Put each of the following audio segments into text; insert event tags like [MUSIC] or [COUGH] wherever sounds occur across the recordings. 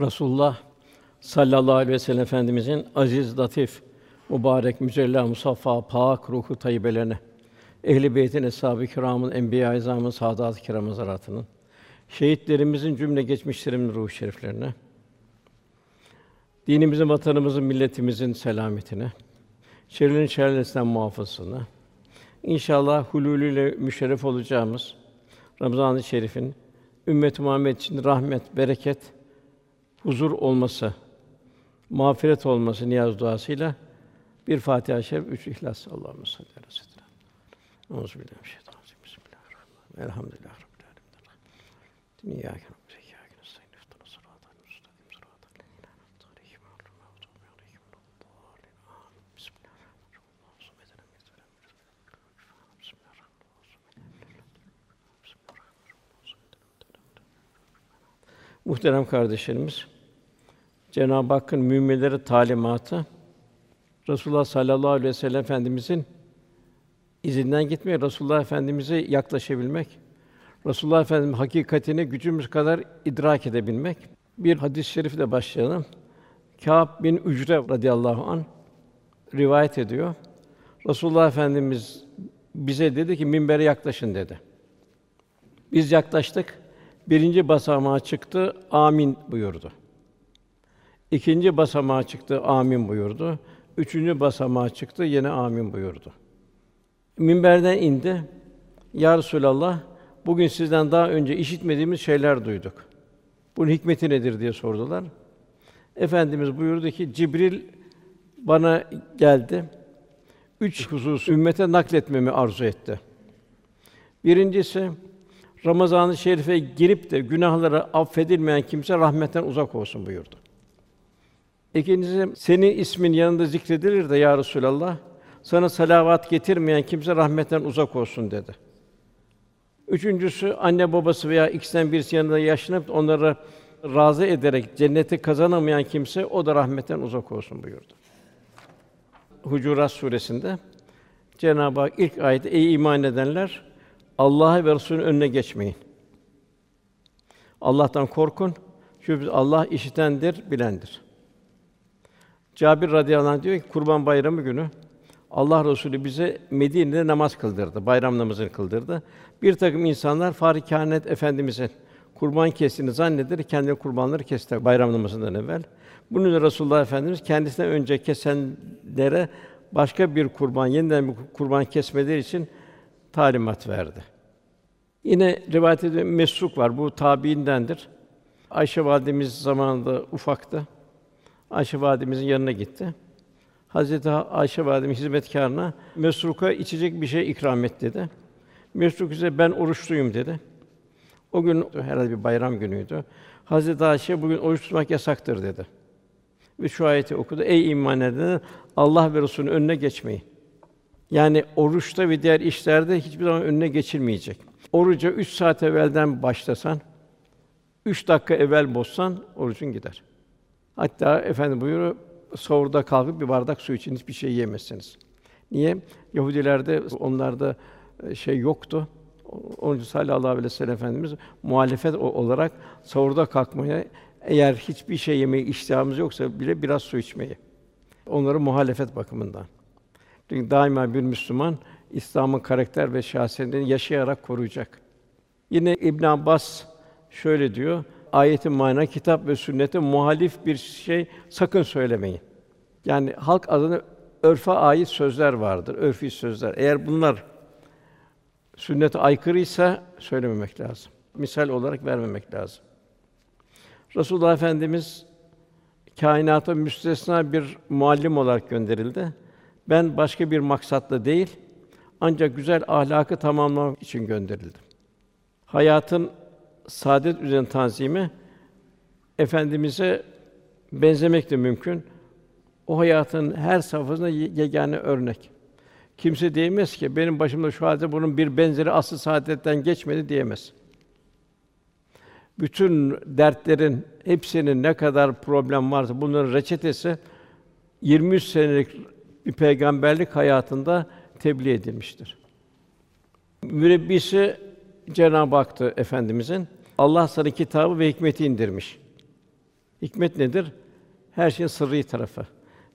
Resulullah sallallahu aleyhi ve sellem efendimizin aziz, latif, mübarek, mücella, musaffa, pak ruhu tayyibelerine, ehli beytin, eshab-ı kiramın, enbiya-i izamın, saadat-ı kiram hazaratının, şehitlerimizin cümle geçmişlerimizin ruh şeriflerine, dinimizin, vatanımızın, milletimizin selametine, şerlerin şerlerinden muhafazasına, İnşallah hululüyle müşerref olacağımız Ramazan-ı Şerif'in ümmet Muhammed için rahmet, bereket, huzur olması, mağfiret olması niyaz duasıyla bir Fatiha-i Şerif, üç İhlas. Allahumme salli ala seyyidina. Euzubillahimineşşeytanirracim. Bismillahirrahmanirrahim. Elhamdülillahi rabbil ve iyyâke Muhterem kardeşlerimiz, Cenab-ı Hakk'ın müminlere talimatı Resulullah sallallahu aleyhi ve sellem efendimizin izinden gitmek, Resulullah Efendimize yaklaşabilmek, Resulullah Efendimiz hakikatini gücümüz kadar idrak edebilmek. Bir hadis-i şerifle başlayalım. Kâb bin Ücre radıyallahu an rivayet ediyor. Resulullah Efendimiz bize dedi ki minbere yaklaşın dedi. Biz yaklaştık. Birinci basamağa çıktı, amin buyurdu. İkinci basamağa çıktı, amin buyurdu. Üçüncü basamağa çıktı, yine amin buyurdu. Minberden indi. Ya Resulallah, bugün sizden daha önce işitmediğimiz şeyler duyduk. Bunun hikmeti nedir diye sordular. Efendimiz buyurdu ki Cibril bana geldi. Üç husus ümmete nakletmemi arzu etti. Birincisi Ramazan-ı Şerif'e girip de günahları affedilmeyen kimse rahmetten uzak olsun buyurdu. İkincisi senin ismin yanında zikredilir de ya Resulallah sana salavat getirmeyen kimse rahmetten uzak olsun dedi. Üçüncüsü anne babası veya ikisinden birisi yanında yaşlanıp onları razı ederek cenneti kazanamayan kimse o da rahmetten uzak olsun buyurdu. Hucurat suresinde Cenab-ı Hak ilk ayette ey iman edenler Allah'a ve Resulü'nün önüne geçmeyin. Allah'tan korkun. Çünkü Allah işitendir, bilendir. Cabir radıyallahu anh diyor ki Kurban Bayramı günü Allah Resulü bize Medine'de namaz kıldırdı, bayram namazını kıldırdı. Bir takım insanlar Farikanet Efendimiz'in kurban kestiğini zanneder, kendi kurbanları kesti bayram namazından evvel. Bunun üzerine Resulullah Efendimiz kendisinden önce kesenlere başka bir kurban, yeniden bir kurban kesmeleri için talimat verdi. Yine rivayet edilen Mesruk var. Bu tabiindendir. Ayşe validemiz zamanında ufaktı. Ayşe validemizin yanına gitti. Hazreti Ayşe validemiz hizmetkârına Mesruk'a içecek bir şey ikram et dedi. Mesruk ise ben oruçluyum dedi. O gün herhalde bir bayram günüydü. Hazreti Ayşe bugün oruç tutmak yasaktır dedi. Ve şu ayeti okudu. Ey iman edenler Allah ve Resulü'nün önüne geçmeyin. Yani oruçta ve diğer işlerde hiçbir zaman önüne geçilmeyecek. Oruca üç saat evvelden başlasan, üç dakika evvel bozsan orucun gider. Hatta efendim buyuruyor, sahurda kalkıp bir bardak su için hiçbir şey yemezsiniz. Niye? Yahudilerde onlarda e, şey yoktu. Onun için sallallahu aleyhi ve sellem efendimiz muhalefet olarak sahurda kalkmaya eğer hiçbir şey yemeye iştahımız yoksa bile biraz su içmeyi. Onları muhalefet bakımından. Çünkü daima bir Müslüman İslam'ın karakter ve şahsiyetini yaşayarak koruyacak. Yine İbn Abbas şöyle diyor: Ayetin mana kitap ve sünnete muhalif bir şey sakın söylemeyin. Yani halk adına örfe ait sözler vardır, örfi sözler. Eğer bunlar sünnete aykırıysa söylememek lazım. Misal olarak vermemek lazım. Resulullah Efendimiz kainata müstesna bir muallim olarak gönderildi. Ben başka bir maksatla değil, ancak güzel ahlakı tamamlamak için gönderildim. Hayatın saadet üzerine tanzimi efendimize benzemek de mümkün. O hayatın her safhasında yegane örnek. Kimse diyemez ki benim başımda şu halde bunun bir benzeri asıl saadetten geçmedi diyemez. Bütün dertlerin hepsinin ne kadar problem varsa bunların reçetesi 23 senelik bir peygamberlik hayatında tebliğ edilmiştir. Mürebbisi Cenab-ı Hak'tı efendimizin. Allah sana kitabı ve hikmeti indirmiş. Hikmet nedir? Her şeyin sırrı tarafı.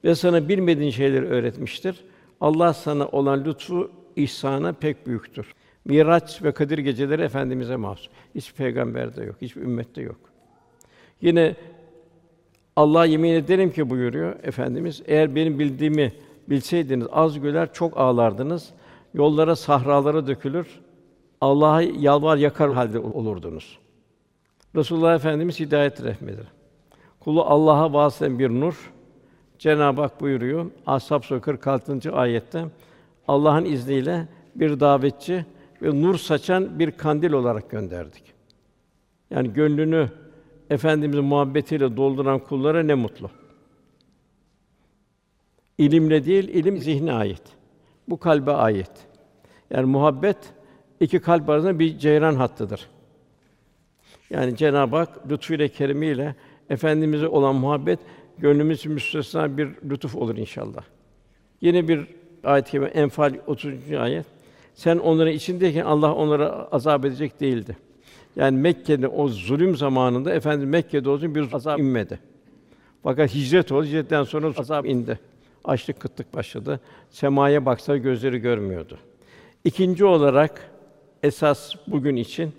Ve sana bilmediğin şeyleri öğretmiştir. Allah sana olan lütfu, ihsanı pek büyüktür. Miraç ve Kadir geceleri efendimize mahsus. Hiç peygamberde yok, hiç ümmette yok. Yine Allah yemin ederim ki buyuruyor efendimiz eğer benim bildiğimi bilseydiniz az güler çok ağlardınız. Yollara, sahralara dökülür. Allah'a yalvar yakar halde olurdunuz. Resulullah Efendimiz hidayet rehmetidir. Kulu Allah'a vasıtan bir nur. Cenab-ı Hak buyuruyor Ashab Suresi 46. ayette Allah'ın izniyle bir davetçi ve nur saçan bir kandil olarak gönderdik. Yani gönlünü efendimizin muhabbetiyle dolduran kullara ne mutlu. İlimle değil, ilim zihne ait. Bu kalbe ait. Yani muhabbet iki kalp arasında bir ceyran hattıdır. Yani Cenab-ı Hak lütfuyla kerimiyle efendimize olan muhabbet gönlümüz müstesna bir lütuf olur inşallah. Yine bir ayet-i kerime Enfal 30. ayet. Sen onların içindeyken Allah onlara azap edecek değildi. Yani Mekke'de o zulüm zamanında efendim Mekke'de olsun bir azap inmedi. Fakat hicret oldu. Hicretten sonra azap indi. Açlık kıtlık başladı. Semaya baksa gözleri görmüyordu. İkinci olarak esas bugün için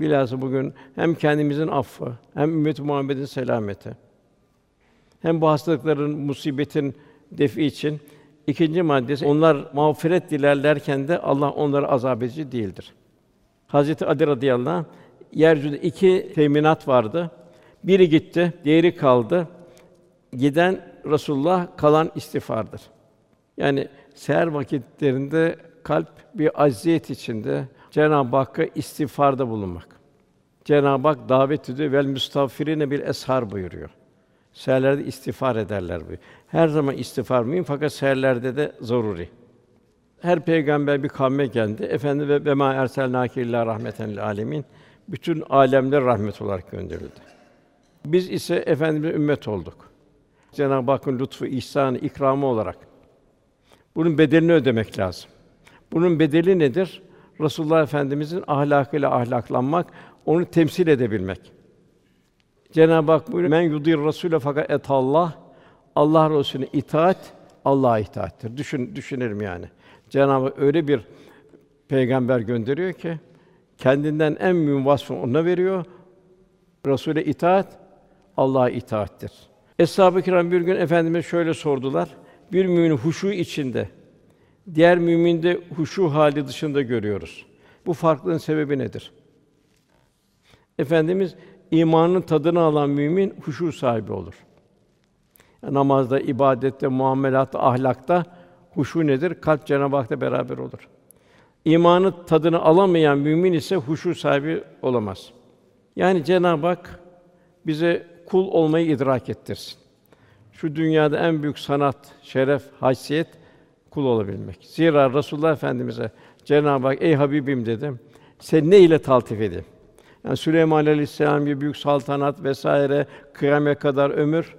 bilhassa bugün hem kendimizin affı, hem ümmet Muhammed'in selameti, hem bu hastalıkların, musibetin defi için ikinci maddesi onlar mağfiret dilerlerken de Allah onları azap edici değildir. Hazreti Ali radıyallahu anh yeryüzünde iki teminat vardı. Biri gitti, diğeri kaldı. Giden Resulullah, kalan istiğfardır. Yani seher vakitlerinde kalp bir aziyet içinde Cenab-ı Hakk'a istiğfarda bulunmak. Cenab-ı Hak davet ediyor vel müstağfirine bir eshar buyuruyor. Seherlerde istiğfar ederler bu. Her zaman istiğfar mühim fakat seherlerde de zaruri. Her peygamber bir kavme geldi. Efendi ve ve ma erselnâke illâ rahmeten lil. Bütün alemler rahmet olarak gönderildi. Biz ise efendimize ümmet olduk. Cenab-ı Hakk'ın lütfu, ihsanı, ikramı olarak bunun bedelini ödemek lazım. Bunun bedeli nedir? Resulullah Efendimizin ahlakıyla ahlaklanmak, onu temsil edebilmek. Cenab-ı Hak buyuruyor, men yudir rasûle fakat etallah. Allah Resulüne itaat Allah'a itaattir. Düşün düşünelim yani. Cenab-ı Hak öyle bir peygamber gönderiyor ki kendinden en mühim vasfı ona veriyor. Resul'e itaat Allah'a itaattir. Eshab-ı kiram bir gün efendime şöyle sordular. Bir mümin huşu içinde, diğer müminde huşu hali dışında görüyoruz. Bu farklılığın sebebi nedir? Efendimiz imanın tadını alan mümin huşu sahibi olur. Yani namazda, ibadette, muamelatta, ahlakta huşu nedir? Kalp Cenab-ı Hak'la beraber olur. İmanı tadını alamayan mümin ise huşu sahibi olamaz. Yani Cenab-ı Hak bize kul olmayı idrak ettirsin. Şu dünyada en büyük sanat, şeref, haysiyet kul olabilmek. Zira Resulullah Efendimize Cenab-ı Hak ey Habibim dedim. Sen ne ile taltif edeyim? Yani Süleyman Aleyhisselam gibi büyük saltanat vesaire kıyamete kadar ömür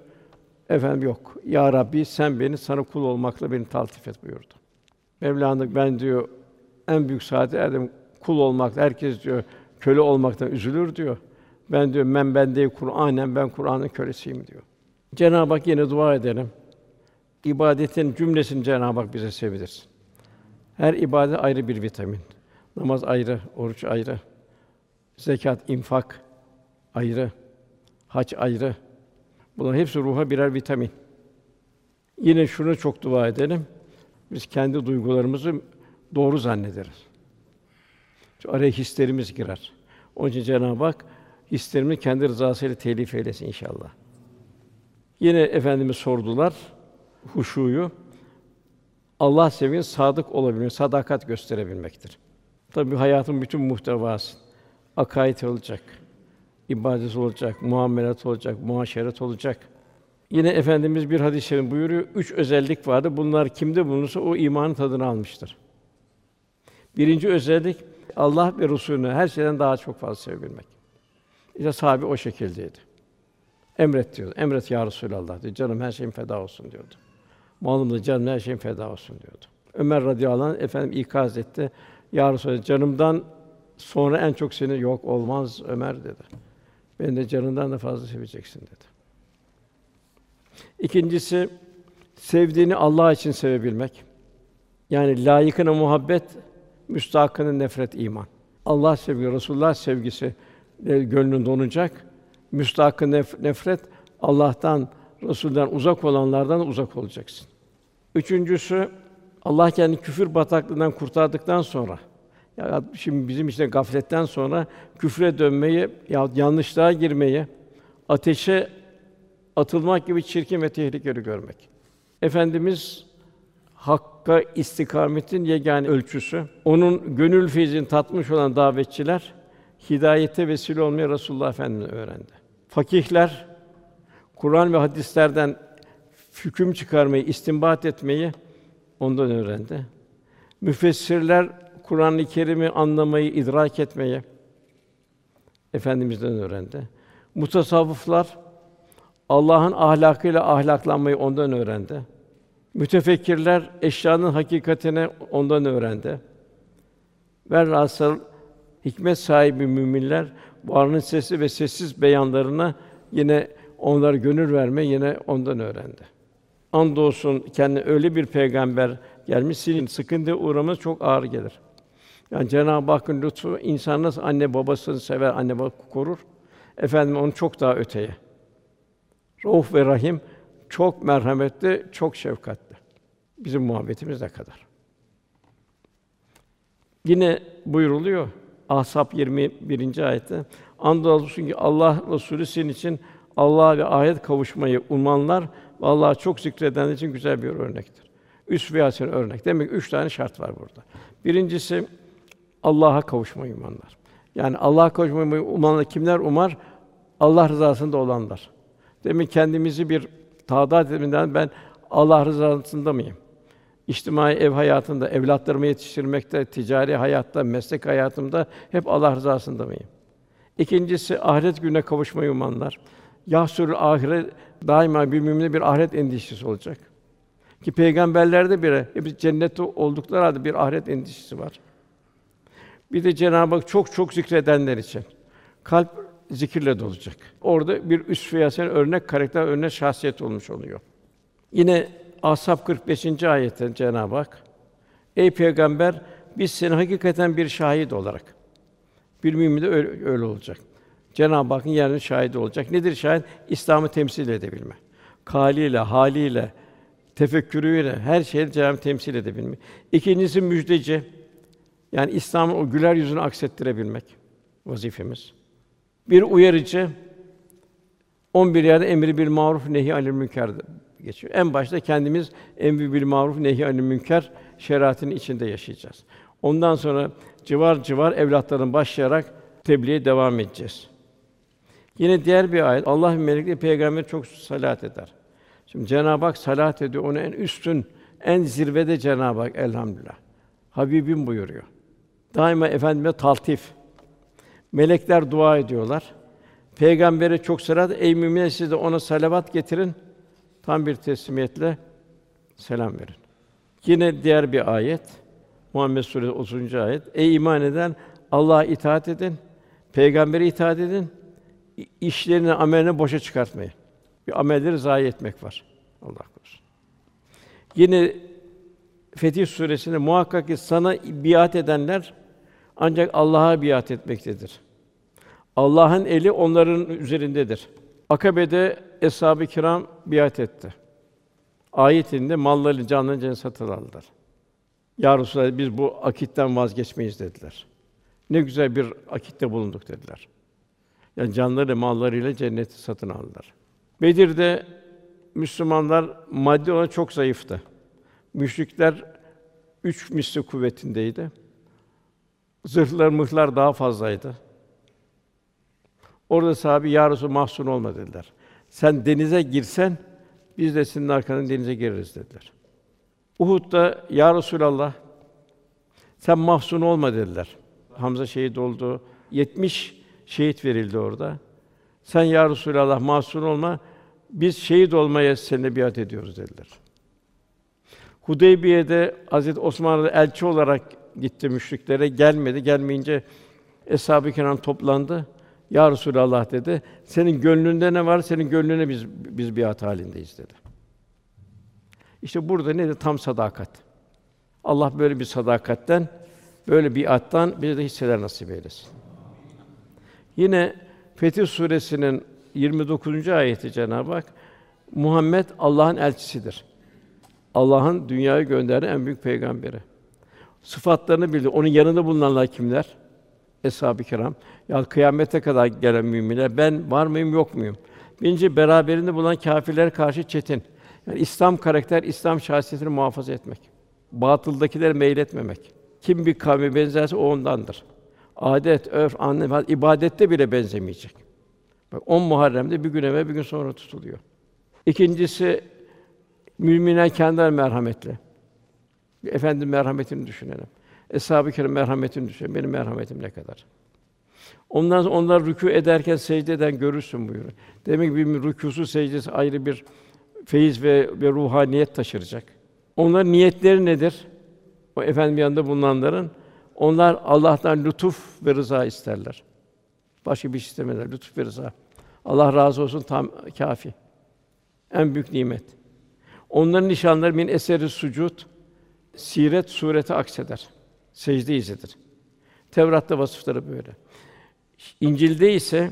efendim yok. Ya Rabbi sen beni sana kul olmakla beni taltif et buyurdu. Mevlana ben diyor en büyük saate erdim kul olmak herkes diyor köle olmaktan üzülür diyor. Ben diyor men bende Kur'anen ben Kur'an'ın kölesiyim diyor. Cenab-ı Hak yine dua edelim. İbadetin cümlesini Cenab-ı Hak bize sevilir. Her ibadet ayrı bir vitamin. Namaz ayrı, oruç ayrı. Zekat, infak ayrı. Hac ayrı. Bunlar hepsi ruha birer vitamin. Yine şunu çok dua edelim. Biz kendi duygularımızı doğru zannederiz. Çünkü araya hislerimiz girer. Onun için Cenab-ı Hak hislerimi kendi rızasıyla telif eylesin inşallah. Yine efendimiz sordular huşuyu. Allah sevgisi sadık olabilmek, sadakat gösterebilmektir. Tabii hayatın bütün muhtevası akaid olacak, ibadet olacak, muamelat olacak, muaşeret olacak. Yine efendimiz bir hadis-i şerif buyuruyor. Üç özellik vardı. Bunlar kimde bulunursa o imanın tadını almıştır. Birinci özellik Allah ve Resulünü her şeyden daha çok fazla sevebilmek. İşte sahabe o şekildeydi. Emret diyordu. Emret ya Resulallah diyor. Canım her şeyim feda olsun diyordu. Malım da canım her şeyim feda olsun diyordu. Ömer radıyallahu anh efendim ikaz etti. Ya Resulallah canımdan sonra en çok seni yok olmaz Ömer dedi. Beni de canından da fazla seveceksin dedi. İkincisi sevdiğini Allah için sevebilmek. Yani layıkına muhabbet, müstahakına nefret iman. Allah sevgi, Resulullah sevgisi gönlün donacak. Müstahakı nef- nefret Allah'tan, Resul'den uzak olanlardan uzak olacaksın. Üçüncüsü Allah kendi küfür bataklığından kurtardıktan sonra ya şimdi bizim işte gafletten sonra küfre dönmeyi ya yanlışlığa girmeyi, ateşe atılmak gibi çirkin ve tehlikeli görmek. Efendimiz hakka istikametin yegane ölçüsü. Onun gönül feyzini tatmış olan davetçiler hidayete vesile olmayı Resulullah Efendimiz öğrendi. Fakihler Kur'an ve hadislerden hüküm çıkarmayı, istinbat etmeyi ondan öğrendi. Müfessirler Kur'an-ı Kerim'i anlamayı, idrak etmeyi efendimizden öğrendi. Mutasavvıflar Allah'ın ahlakıyla ahlaklanmayı ondan öğrendi. Mütefekkirler eşyanın hakikatini ondan öğrendi. Velhasıl hikmet sahibi müminler Varlığın sesi ve sessiz beyanlarına yine onlar gönül verme yine ondan öğrendi. Andolsun kendi öyle bir peygamber gelmiş, sizin sıkıntıya uğramanız çok ağır gelir. Yani Cenab-ı Hakk'ın lütfu insan nasıl anne babasını sever, anne baba korur. Efendim onu çok daha öteye. Rauf ve Rahim çok merhametli, çok şefkatli. Bizim muhabbetimiz ne kadar. Yine buyuruluyor Ahzab 21. ayette andolsun ki Allah Resulü senin için Allah ve ahiret kavuşmayı umanlar ve Allah'ı çok zikredenler için güzel bir örnektir. Üsve hasen örnek. Demek ki üç tane şart var burada. Birincisi Allah'a kavuşmayı umanlar. Yani Allah'a kavuşmayı umanlar kimler umar? Allah rızasında olanlar. Demin kendimizi bir taadat etmeden ben Allah rızasında mıyım? İçtimai ev hayatında, evlatlarımı yetiştirmekte, ticari hayatta, meslek hayatımda hep Allah rızasında mıyım? İkincisi ahiret gününe kavuşmayı umanlar. Yahsur ahiret daima bir mümine bir ahiret endişesi olacak. Ki peygamberlerde bile hep cennette oldukları halde bir ahiret endişesi var. Bir de Cenab-ı Hak çok çok zikredenler için kalp zikirle dolacak. Orada bir üsve örnek karakter, örnek şahsiyet olmuş oluyor. Yine Ashab 45. ayette Cenab-ı Hak Ey peygamber biz seni hakikaten bir şahit olarak bir mümin de öyle, öyle olacak. Cenab-ı Hakk'ın yerine şahidi olacak. Nedir şahit? İslam'ı temsil edebilme. Kaliyle, haliyle, tefekkürüyle her şeyi Cenab-ı temsil edebilme. İkincisi müjdeci. Yani İslam'ın o güler yüzünü aksettirebilmek vazifemiz. Bir uyarıcı. 11 yerde emri bil maruf nehi anil münker geçiyor. En başta kendimiz emri bil maruf nehi anil münker şeriatının içinde yaşayacağız. Ondan sonra civar civar evlatların başlayarak tebliğe devam edeceğiz. Yine diğer bir ayet Allah melekleri peygamber çok salat eder. Şimdi Cenab-ı Hak salat ediyor. Onu en üstün, en zirvede Cenab-ı Hak elhamdülillah. Habibim buyuruyor. Daima efendime taltif. Melekler dua ediyorlar. Peygambere çok salat, ey müminler siz de ona salavat getirin. Tam bir teslimiyetle selam verin. Yine diğer bir ayet. Muhammed Suresi 30. ayet. Ey iman eden Allah'a itaat edin, peygambere itaat edin. işlerini, amelini boşa çıkartmayın. Bir amelleri zayi etmek var. Allah korusun. Yine Fetih Suresi'nde muhakkak ki sana biat edenler ancak Allah'a biat etmektedir. Allah'ın eli onların üzerindedir. Akabe'de eshab-ı kiram biat etti. Ayetinde malları, canlarını cennet satın aldılar. Ya Resulallah, biz bu akitten vazgeçmeyiz dediler. Ne güzel bir akitte bulunduk dediler. Yani canları, mallarıyla cenneti satın aldılar. Bedir'de Müslümanlar maddi olarak çok zayıftı. Müşrikler üç misli kuvvetindeydi. Zırhlar, mıhlar daha fazlaydı. Orada sahabi ya Resul mahzun olma dediler. Sen denize girsen biz de senin arkandan denize gireriz dediler. Uhud'da ya Resulallah sen mahzun olma dediler. Hamza şehit oldu. 70 şehit verildi orada. Sen ya Resulallah mahzun olma. Biz şehit olmaya seninle biat ediyoruz dediler. Hudeybiye'de Hazreti Osmanlı elçi olarak gitti müşriklere gelmedi. Gelmeyince eshab-ı kiram toplandı. Ya Resulallah dedi. Senin gönlünde ne var? Senin gönlüne biz biz biat halindeyiz dedi. İşte burada ne de tam sadakat. Allah böyle bir sadakatten, böyle bir attan bize de hisseler nasip eylesin. Yine Fetih Suresinin 29. ayeti Cenab-ı Hak Muhammed Allah'ın elçisidir. Allah'ın dünyaya gönderdiği en büyük peygamberi. Sıfatlarını bildi. Onun yanında bulunanlar kimler? Eshab-ı kiram. Ya kıyamete kadar gelen müminler ben var mıyım yok muyum? Birinci beraberinde bulunan kâfirlere karşı çetin. Yani İslam karakter, İslam şahsiyetini muhafaza etmek. Batıldakileri meyletmemek. Kim bir kavme benzerse o ondandır. Adet, örf, anne, ibadette bile benzemeyecek. Bak 10 Muharrem'de bir gün evvel bir gün sonra tutuluyor. İkincisi müminler kendileri merhametli. Efendim merhametini düşünelim. Eshab-ı Kiram merhametini düşünelim. Benim merhametim ne kadar? Ondan onlar rükû ederken secde eden görürsün buyuruyor. Demek ki bir rükûsu secdesi ayrı bir feyiz ve, ve ruhaniyet taşıracak. Onların niyetleri nedir? O efendim yanında bulunanların onlar Allah'tan lütuf ve rıza isterler. Başka bir şey istemezler. Lütuf ve rıza. Allah razı olsun tam kafi. En büyük nimet. Onların nişanları min eseri sucud siret sureti akseder. Secde izidir. Tevrat'ta vasıfları böyle. İncil'de ise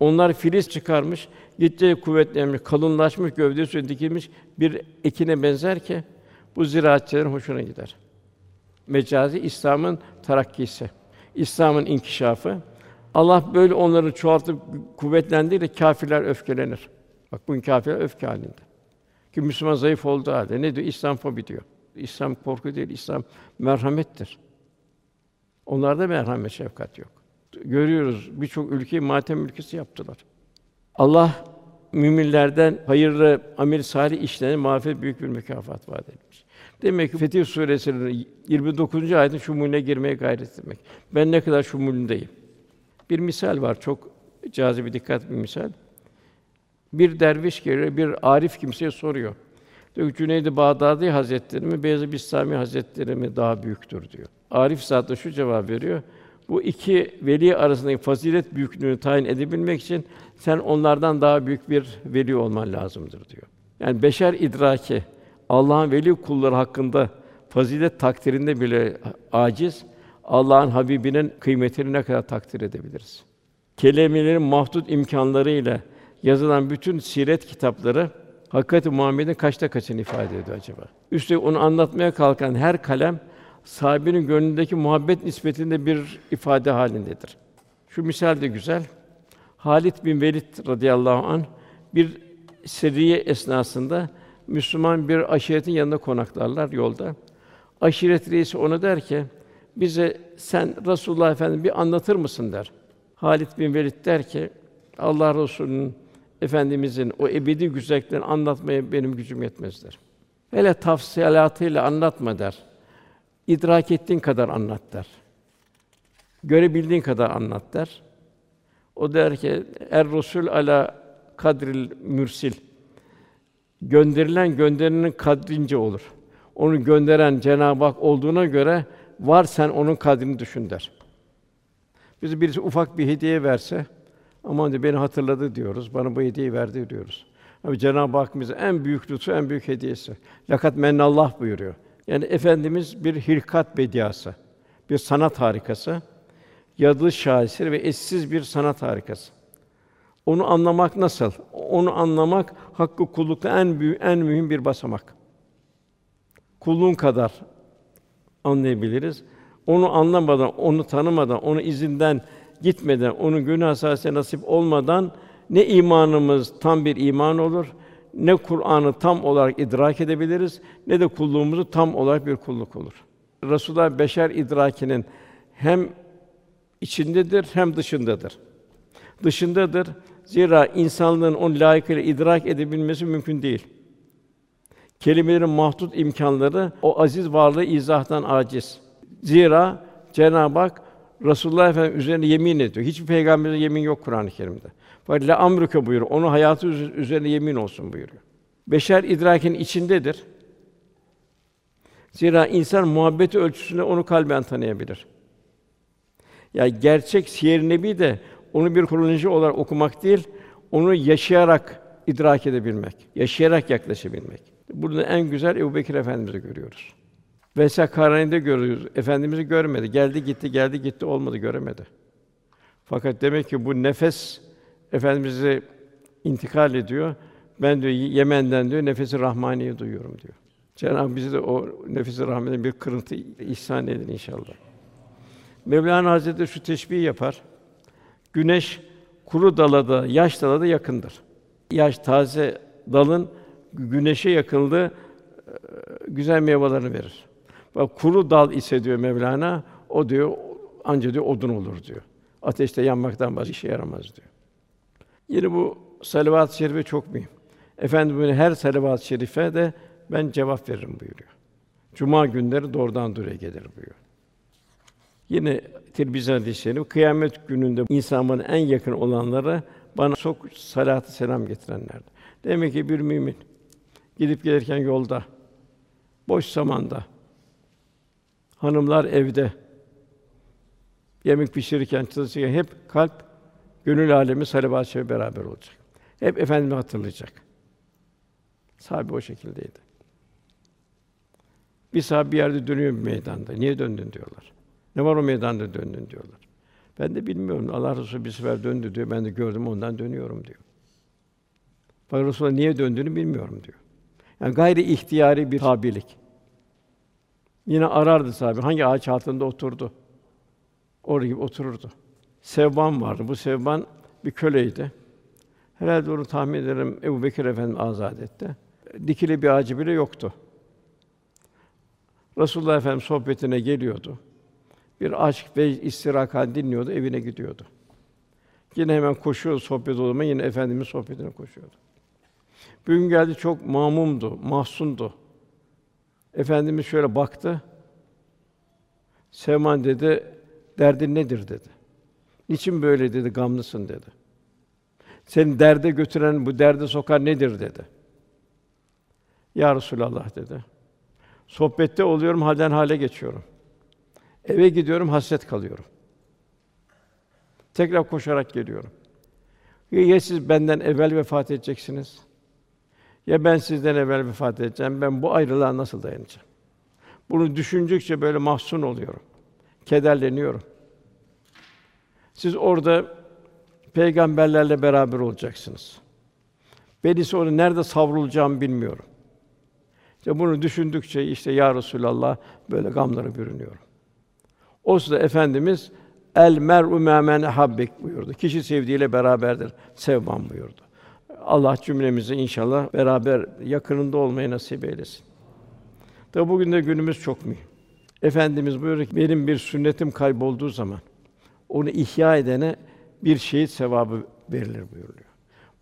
onlar filiz çıkarmış, gittikçe kuvvetlenmiş, kalınlaşmış, gövdesi dikilmiş bir ekine benzer ki bu ziraatçıların hoşuna gider. Mecazi İslam'ın terakkisi, İslam'ın inkişafı. Allah böyle onları çoğaltıp kuvvetlendirir, kâfirler öfkelenir. Bak bugün kâfirler öfke halinde. Ki Müslüman zayıf olduğu halde ne diyor? İslam fobi diyor. İslam korku değil, İslam merhamettir. Onlarda merhamet, şefkat yok. Görüyoruz birçok ülkeyi matem ülkesi yaptılar. Allah müminlerden hayırlı amel salih işlerine mağfiret büyük bir mükafat vaat etmiş. Demek ki Fetih Suresi'nin 29. ayetinde şumulüne girmeye gayret etmek. Ben ne kadar şumulündeyim. Bir misal var çok cazibe dikkat bir misal. Bir derviş geliyor, bir arif kimseye soruyor. Diyor Cüneyd-i Bağdadi Hazretleri mi, Beyazıt Bistami Hazretleri mi daha büyüktür diyor. Arif zat da şu cevap veriyor. Bu iki veli arasındaki fazilet büyüklüğünü tayin edebilmek için sen onlardan daha büyük bir veli olman lazımdır diyor. Yani beşer idraki Allah'ın veli kulları hakkında fazilet takdirinde bile aciz. Allah'ın Habibinin kıymetini ne kadar takdir edebiliriz? Kelimelerin mahdut imkanlarıyla yazılan bütün siret kitapları hakikati Muhammed'in kaçta kaçını ifade ediyor acaba? Üstelik onu anlatmaya kalkan her kalem sahibinin gönlündeki muhabbet nispetinde bir ifade halindedir. Şu misal de güzel. Halit bin Velid radıyallahu an bir seriye esnasında Müslüman bir aşiretin yanında konaklarlar yolda. Aşiret reisi ona der ki, bize sen Rasulullah Efendimiz bir anlatır mısın der. Halit bin Velid der ki, Allah Resulü'nün Efendimizin o ebedi güzelliklerini anlatmaya benim gücüm yetmezdir. Hele tafsilatıyla anlatma der. İdrak ettiğin kadar anlat der. Görebildiğin kadar anlat der. O der ki er Resul ala kadril mürsil. Gönderilen gönderenin kadrince olur. Onu gönderen Cenab-ı Hak olduğuna göre var sen onun kadrini düşün der. Bize birisi ufak bir hediye verse, aman de beni hatırladı diyoruz, bana bu hediyeyi verdi diyoruz. Ama Cenab-ı Hak bize en büyük lütfu, en büyük hediyesi. Lakat mennallah buyuruyor. Yani efendimiz bir hilkat bediası, bir sanat harikası, yadılı şaheser ve eşsiz bir sanat harikası. Onu anlamak nasıl? Onu anlamak hakkı kullukta en büyük, en mühim bir basamak. Kulluğun kadar anlayabiliriz. Onu anlamadan, onu tanımadan, onu izinden gitmeden, onun günah hasasiyeti nasip olmadan ne imanımız tam bir iman olur, ne Kur'an'ı tam olarak idrak edebiliriz, ne de kulluğumuzu tam olarak bir kulluk olur. Resulullah beşer idrakinin hem içindedir hem dışındadır. Dışındadır. Zira insanlığın onu layıkıyla idrak edebilmesi mümkün değil. Kelimelerin mahdut imkanları o aziz varlığı izahtan aciz. Zira Cenab-ı Hak Resulullah Efendimiz üzerine yemin ediyor. Hiçbir peygamberin yemin yok Kur'an-ı Kerim'de. La amruke buyuruyor. Onun hayatı üzerine yemin olsun buyuruyor. Beşer idrakin içindedir. Zira insan muhabbeti ölçüsünde onu kalben tanıyabilir. Ya yani gerçek siyer nebi de onu bir kronoloji olarak okumak değil, onu yaşayarak idrak edebilmek, yaşayarak yaklaşabilmek. Burada en güzel Ebu Bekir Efendimiz'i görüyoruz. Vesa Karani'de görüyoruz. Efendimiz'i görmedi. Geldi gitti, geldi gitti olmadı, göremedi. Fakat demek ki bu nefes Efendimiz'i intikal ediyor. Ben diyor Yemen'den diyor nefesi rahmaniyi duyuyorum diyor. Cenab-ı bize de o nefesi rahmetin bir kırıntı ihsan edin inşallah. Mevlana Hazretleri şu teşbihi yapar. Güneş kuru dala da, yaş dala da yakındır. Yaş taze dalın güneşe yakınlığı e, güzel meyvelerini verir. Kuru dal ise diyor Mevlana, o diyor anca diyor odun olur diyor. Ateşte yanmaktan başka işe yaramaz diyor. Yine bu salavat-ı şerife çok mühim. Efendimiz her salavat-ı şerife de ben cevap veririm buyuruyor. Cuma günleri doğrudan doğruya gelir buyuruyor. Yine Tirmizi hadis-i kıyamet gününde insanların en yakın olanları bana çok salatı selam getirenler. Demek ki bir mümin gidip gelirken yolda, boş zamanda, hanımlar evde, yemek pişirirken, çalışırken hep kalp, gönül alemi salavat-ı beraber olacak. Hep efendimi hatırlayacak. Sahabe o şekildeydi. Bir sahabe bir yerde dönüyor bir meydanda. Niye döndün diyorlar. Ne var o meydanda döndün diyorlar. Ben de bilmiyorum. Allah Resulü bir sefer döndü diyor. Ben de gördüm ondan dönüyorum diyor. Fakat Resulullah niye döndüğünü bilmiyorum diyor. Yani gayri ihtiyari bir tabilik. Yine arardı sahabe. Hangi ağaç altında oturdu? Orada gibi otururdu. Sevban vardı. Bu Sevban bir köleydi. Herhalde onu tahmin ederim Ebu Bekir Efendimiz azad etti. Dikili bir ağacı bile yoktu. Resulullah Efendimiz sohbetine geliyordu. Bir aşk ve istirahat dinliyordu, evine gidiyordu. Yine hemen koşuyordu sohbet olma, yine efendimiz sohbetine koşuyordu. Bir gün geldi çok mamumdu, mahzundu. Efendimiz şöyle baktı. Sevman dedi, derdin nedir dedi. Niçin böyle dedi, gamlısın dedi. Seni derde götüren, bu derde sokan nedir dedi. Ya Resulallah dedi. Sohbette oluyorum, halden hale geçiyorum. Eve gidiyorum, hasret kalıyorum. Tekrar koşarak geliyorum. Ya siz benden evvel vefat edeceksiniz, ya ben sizden evvel vefat edeceğim. Ben bu ayrılığa nasıl dayanacağım? Bunu düşündükçe böyle mahzun oluyorum. Kederleniyorum. Siz orada peygamberlerle beraber olacaksınız. Ben ise onu nerede savrulacağımı bilmiyorum. İşte bunu düşündükçe işte ya Resulallah böyle gamlara bürünüyorum. O sırada efendimiz el mer'u men habbek buyurdu. Kişi sevdiğiyle beraberdir. Sevmem buyurdu. Allah cümlemizi inşallah beraber yakınında olmayı nasip eylesin. Tabi bugün de günümüz çok mühim. Efendimiz buyuruyor ki benim bir sünnetim kaybolduğu zaman onu ihya edene bir şehit sevabı verilir buyuruyor.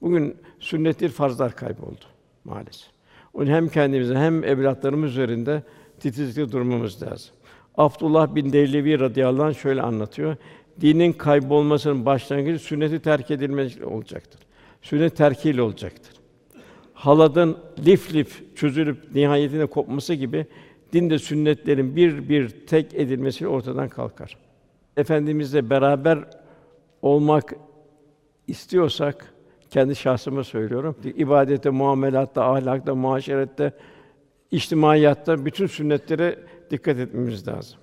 Bugün sünnettir farzlar kayboldu maalesef. Onun hem kendimize hem evlatlarımız üzerinde titizlikle durmamız lazım. Abdullah bin Devlevi radıyallahu anh şöyle anlatıyor. Dinin kaybolmasının başlangıcı sünneti terk edilmesi olacaktır. Sünnet terkiyle olacaktır. Haladın lif lif çözülüp nihayetinde kopması gibi din de sünnetlerin bir bir tek edilmesi ortadan kalkar. Efendimizle beraber olmak istiyorsak kendi şahsıma söylüyorum. İbadette, muamelatta, ahlakta, muaşerette, içtimaiyatta bütün sünnetlere dikkat etmemiz lazım.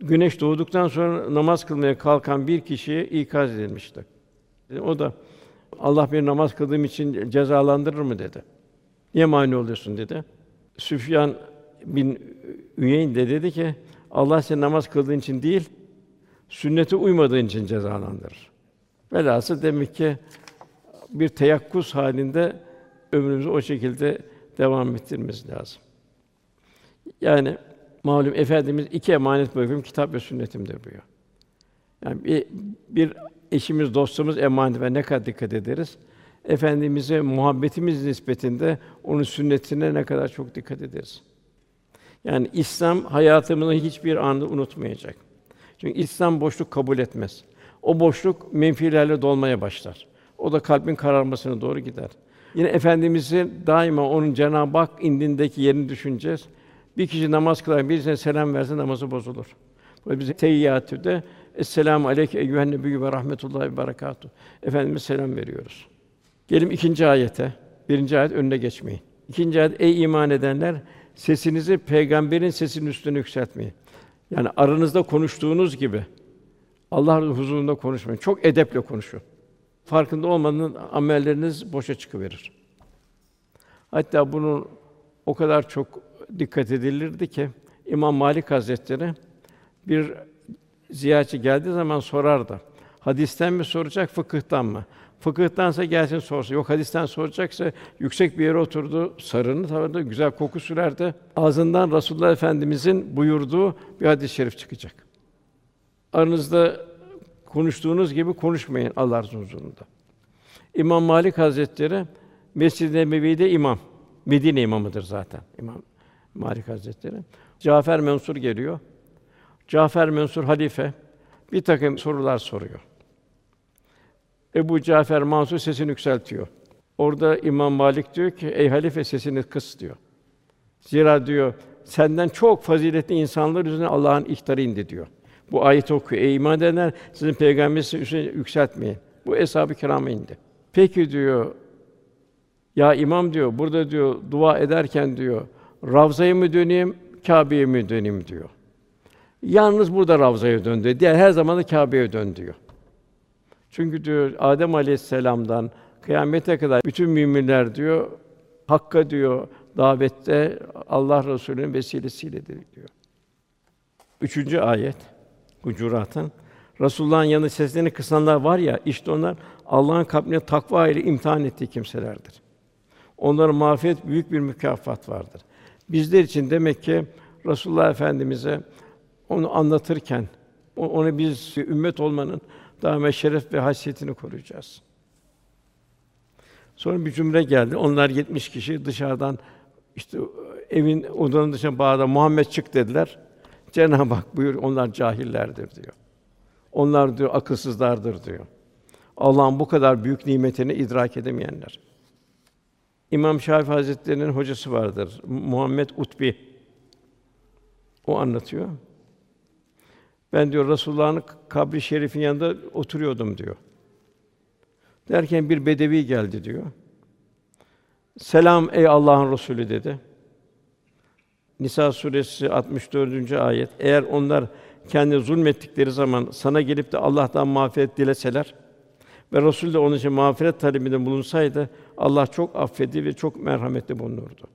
Güneş doğduktan sonra namaz kılmaya kalkan bir kişiye ikaz edilmişti. O da Allah bir namaz kıldığım için cezalandırır mı dedi. Niye mani oluyorsun dedi. Süfyan bin Üyeyn de dedi ki Allah seni namaz kıldığın için değil, sünnete uymadığın için cezalandırır. Velhasıl demek ki bir teyakkuz halinde ömrümüzü o şekilde devam ettirmemiz lazım. Yani malum efendimiz iki emanet bırakıyorum kitap ve sünnetimdir buyuruyor. Yani bir, bir eşimiz, dostumuz emanet ve ne kadar dikkat ederiz? Efendimize muhabbetimiz nispetinde onun sünnetine ne kadar çok dikkat ederiz. Yani İslam hayatımızı hiçbir anda unutmayacak. Çünkü İslam boşluk kabul etmez. O boşluk menfilerle dolmaya başlar. O da kalbin kararmasına doğru gider. Yine efendimizi daima onun Cenab-ı Hak indindeki yerini düşüneceğiz. Bir kişi namaz kılar, birisine selam verse namazı bozulur. Bu bize teyyatüde Esselamu aleyke eyyühen nebiyyü ve rahmetullahi ve berekatuh. Efendimiz selam veriyoruz. Gelin ikinci ayete. Birinci ayet önüne geçmeyin. İkinci ayet ey iman edenler sesinizi peygamberin sesinin üstüne yükseltmeyin. Yani aranızda konuştuğunuz gibi Allah'ın huzurunda konuşmayın. Çok edeple konuşun. Farkında olmadan amelleriniz boşa çıkıverir. Hatta bunun o kadar çok dikkat edilirdi ki İmam Malik Hazretleri bir ziyaretçi geldiği zaman sorardı. Hadisten mi soracak, fıkıhtan mı? Fıkıhtansa gelsin sorsun. Yok hadisten soracaksa yüksek bir yere oturdu, sarını tavardı, güzel koku sürerdi. Ağzından Resulullah Efendimizin buyurduğu bir hadis-i şerif çıkacak. Aranızda konuştuğunuz gibi konuşmayın Allah'ın huzurunda. İmam Malik Hazretleri Mescid-i Nebevi'de imam. Medine imamıdır zaten İmam Malik Hazretleri. Cafer Mensur geliyor. Cafer Mensur halife bir takım sorular soruyor. Ebu Cafer Mansur sesini yükseltiyor. Orada İmam Malik diyor ki, ey halife sesini kıs diyor. Zira diyor, senden çok faziletli insanlar üzerine Allah'ın ihtarı indi diyor. Bu ayet okuyor. Ey iman edenler, sizin peygamberinizi üstüne yükseltmeyin. Bu eshab-ı kirama indi. Peki diyor, ya imam diyor, burada diyor, dua ederken diyor, Ravza'ya mı döneyim, Kâbe'ye mi döneyim diyor. Yalnız burada Ravza'ya dön. Diğer her zaman da Kâbe'ye dön diyor. Çünkü diyor Adem Aleyhisselam'dan kıyamete kadar bütün müminler diyor Hakka diyor davette Allah Resulü'nün vesilesiyle diyor. Üçüncü ayet Hucurat'ın Resulullah'ın yanında seslerini kısanlar var ya işte onlar Allah'ın kalbine takva ile imtihan ettiği kimselerdir. Onların mağfiret büyük bir mükafat vardır. Bizler için demek ki Resulullah Efendimize onu anlatırken onu biz ümmet olmanın daima şeref ve haysiyetini koruyacağız. Sonra bir cümle geldi. Onlar 70 kişi dışarıdan işte evin odanın dışına bağırdı. Muhammed çık dediler. Cenab-ı Hak buyur onlar cahillerdir diyor. Onlar diyor akılsızlardır diyor. Allah'ın bu kadar büyük nimetini idrak edemeyenler. İmam Şafii Hazretleri'nin hocası vardır. Muhammed Utbi. O anlatıyor. Ben diyor Resulullah'ın kabri şerifin yanında oturuyordum diyor. Derken bir bedevi geldi diyor. Selam ey Allah'ın Resulü dedi. Nisa suresi 64. ayet. Eğer onlar kendi zulmettikleri zaman sana gelip de Allah'tan mağfiret dileseler ve Resul de onun için mağfiret talebinde bulunsaydı Allah çok affedi ve çok merhametli bulunurdu.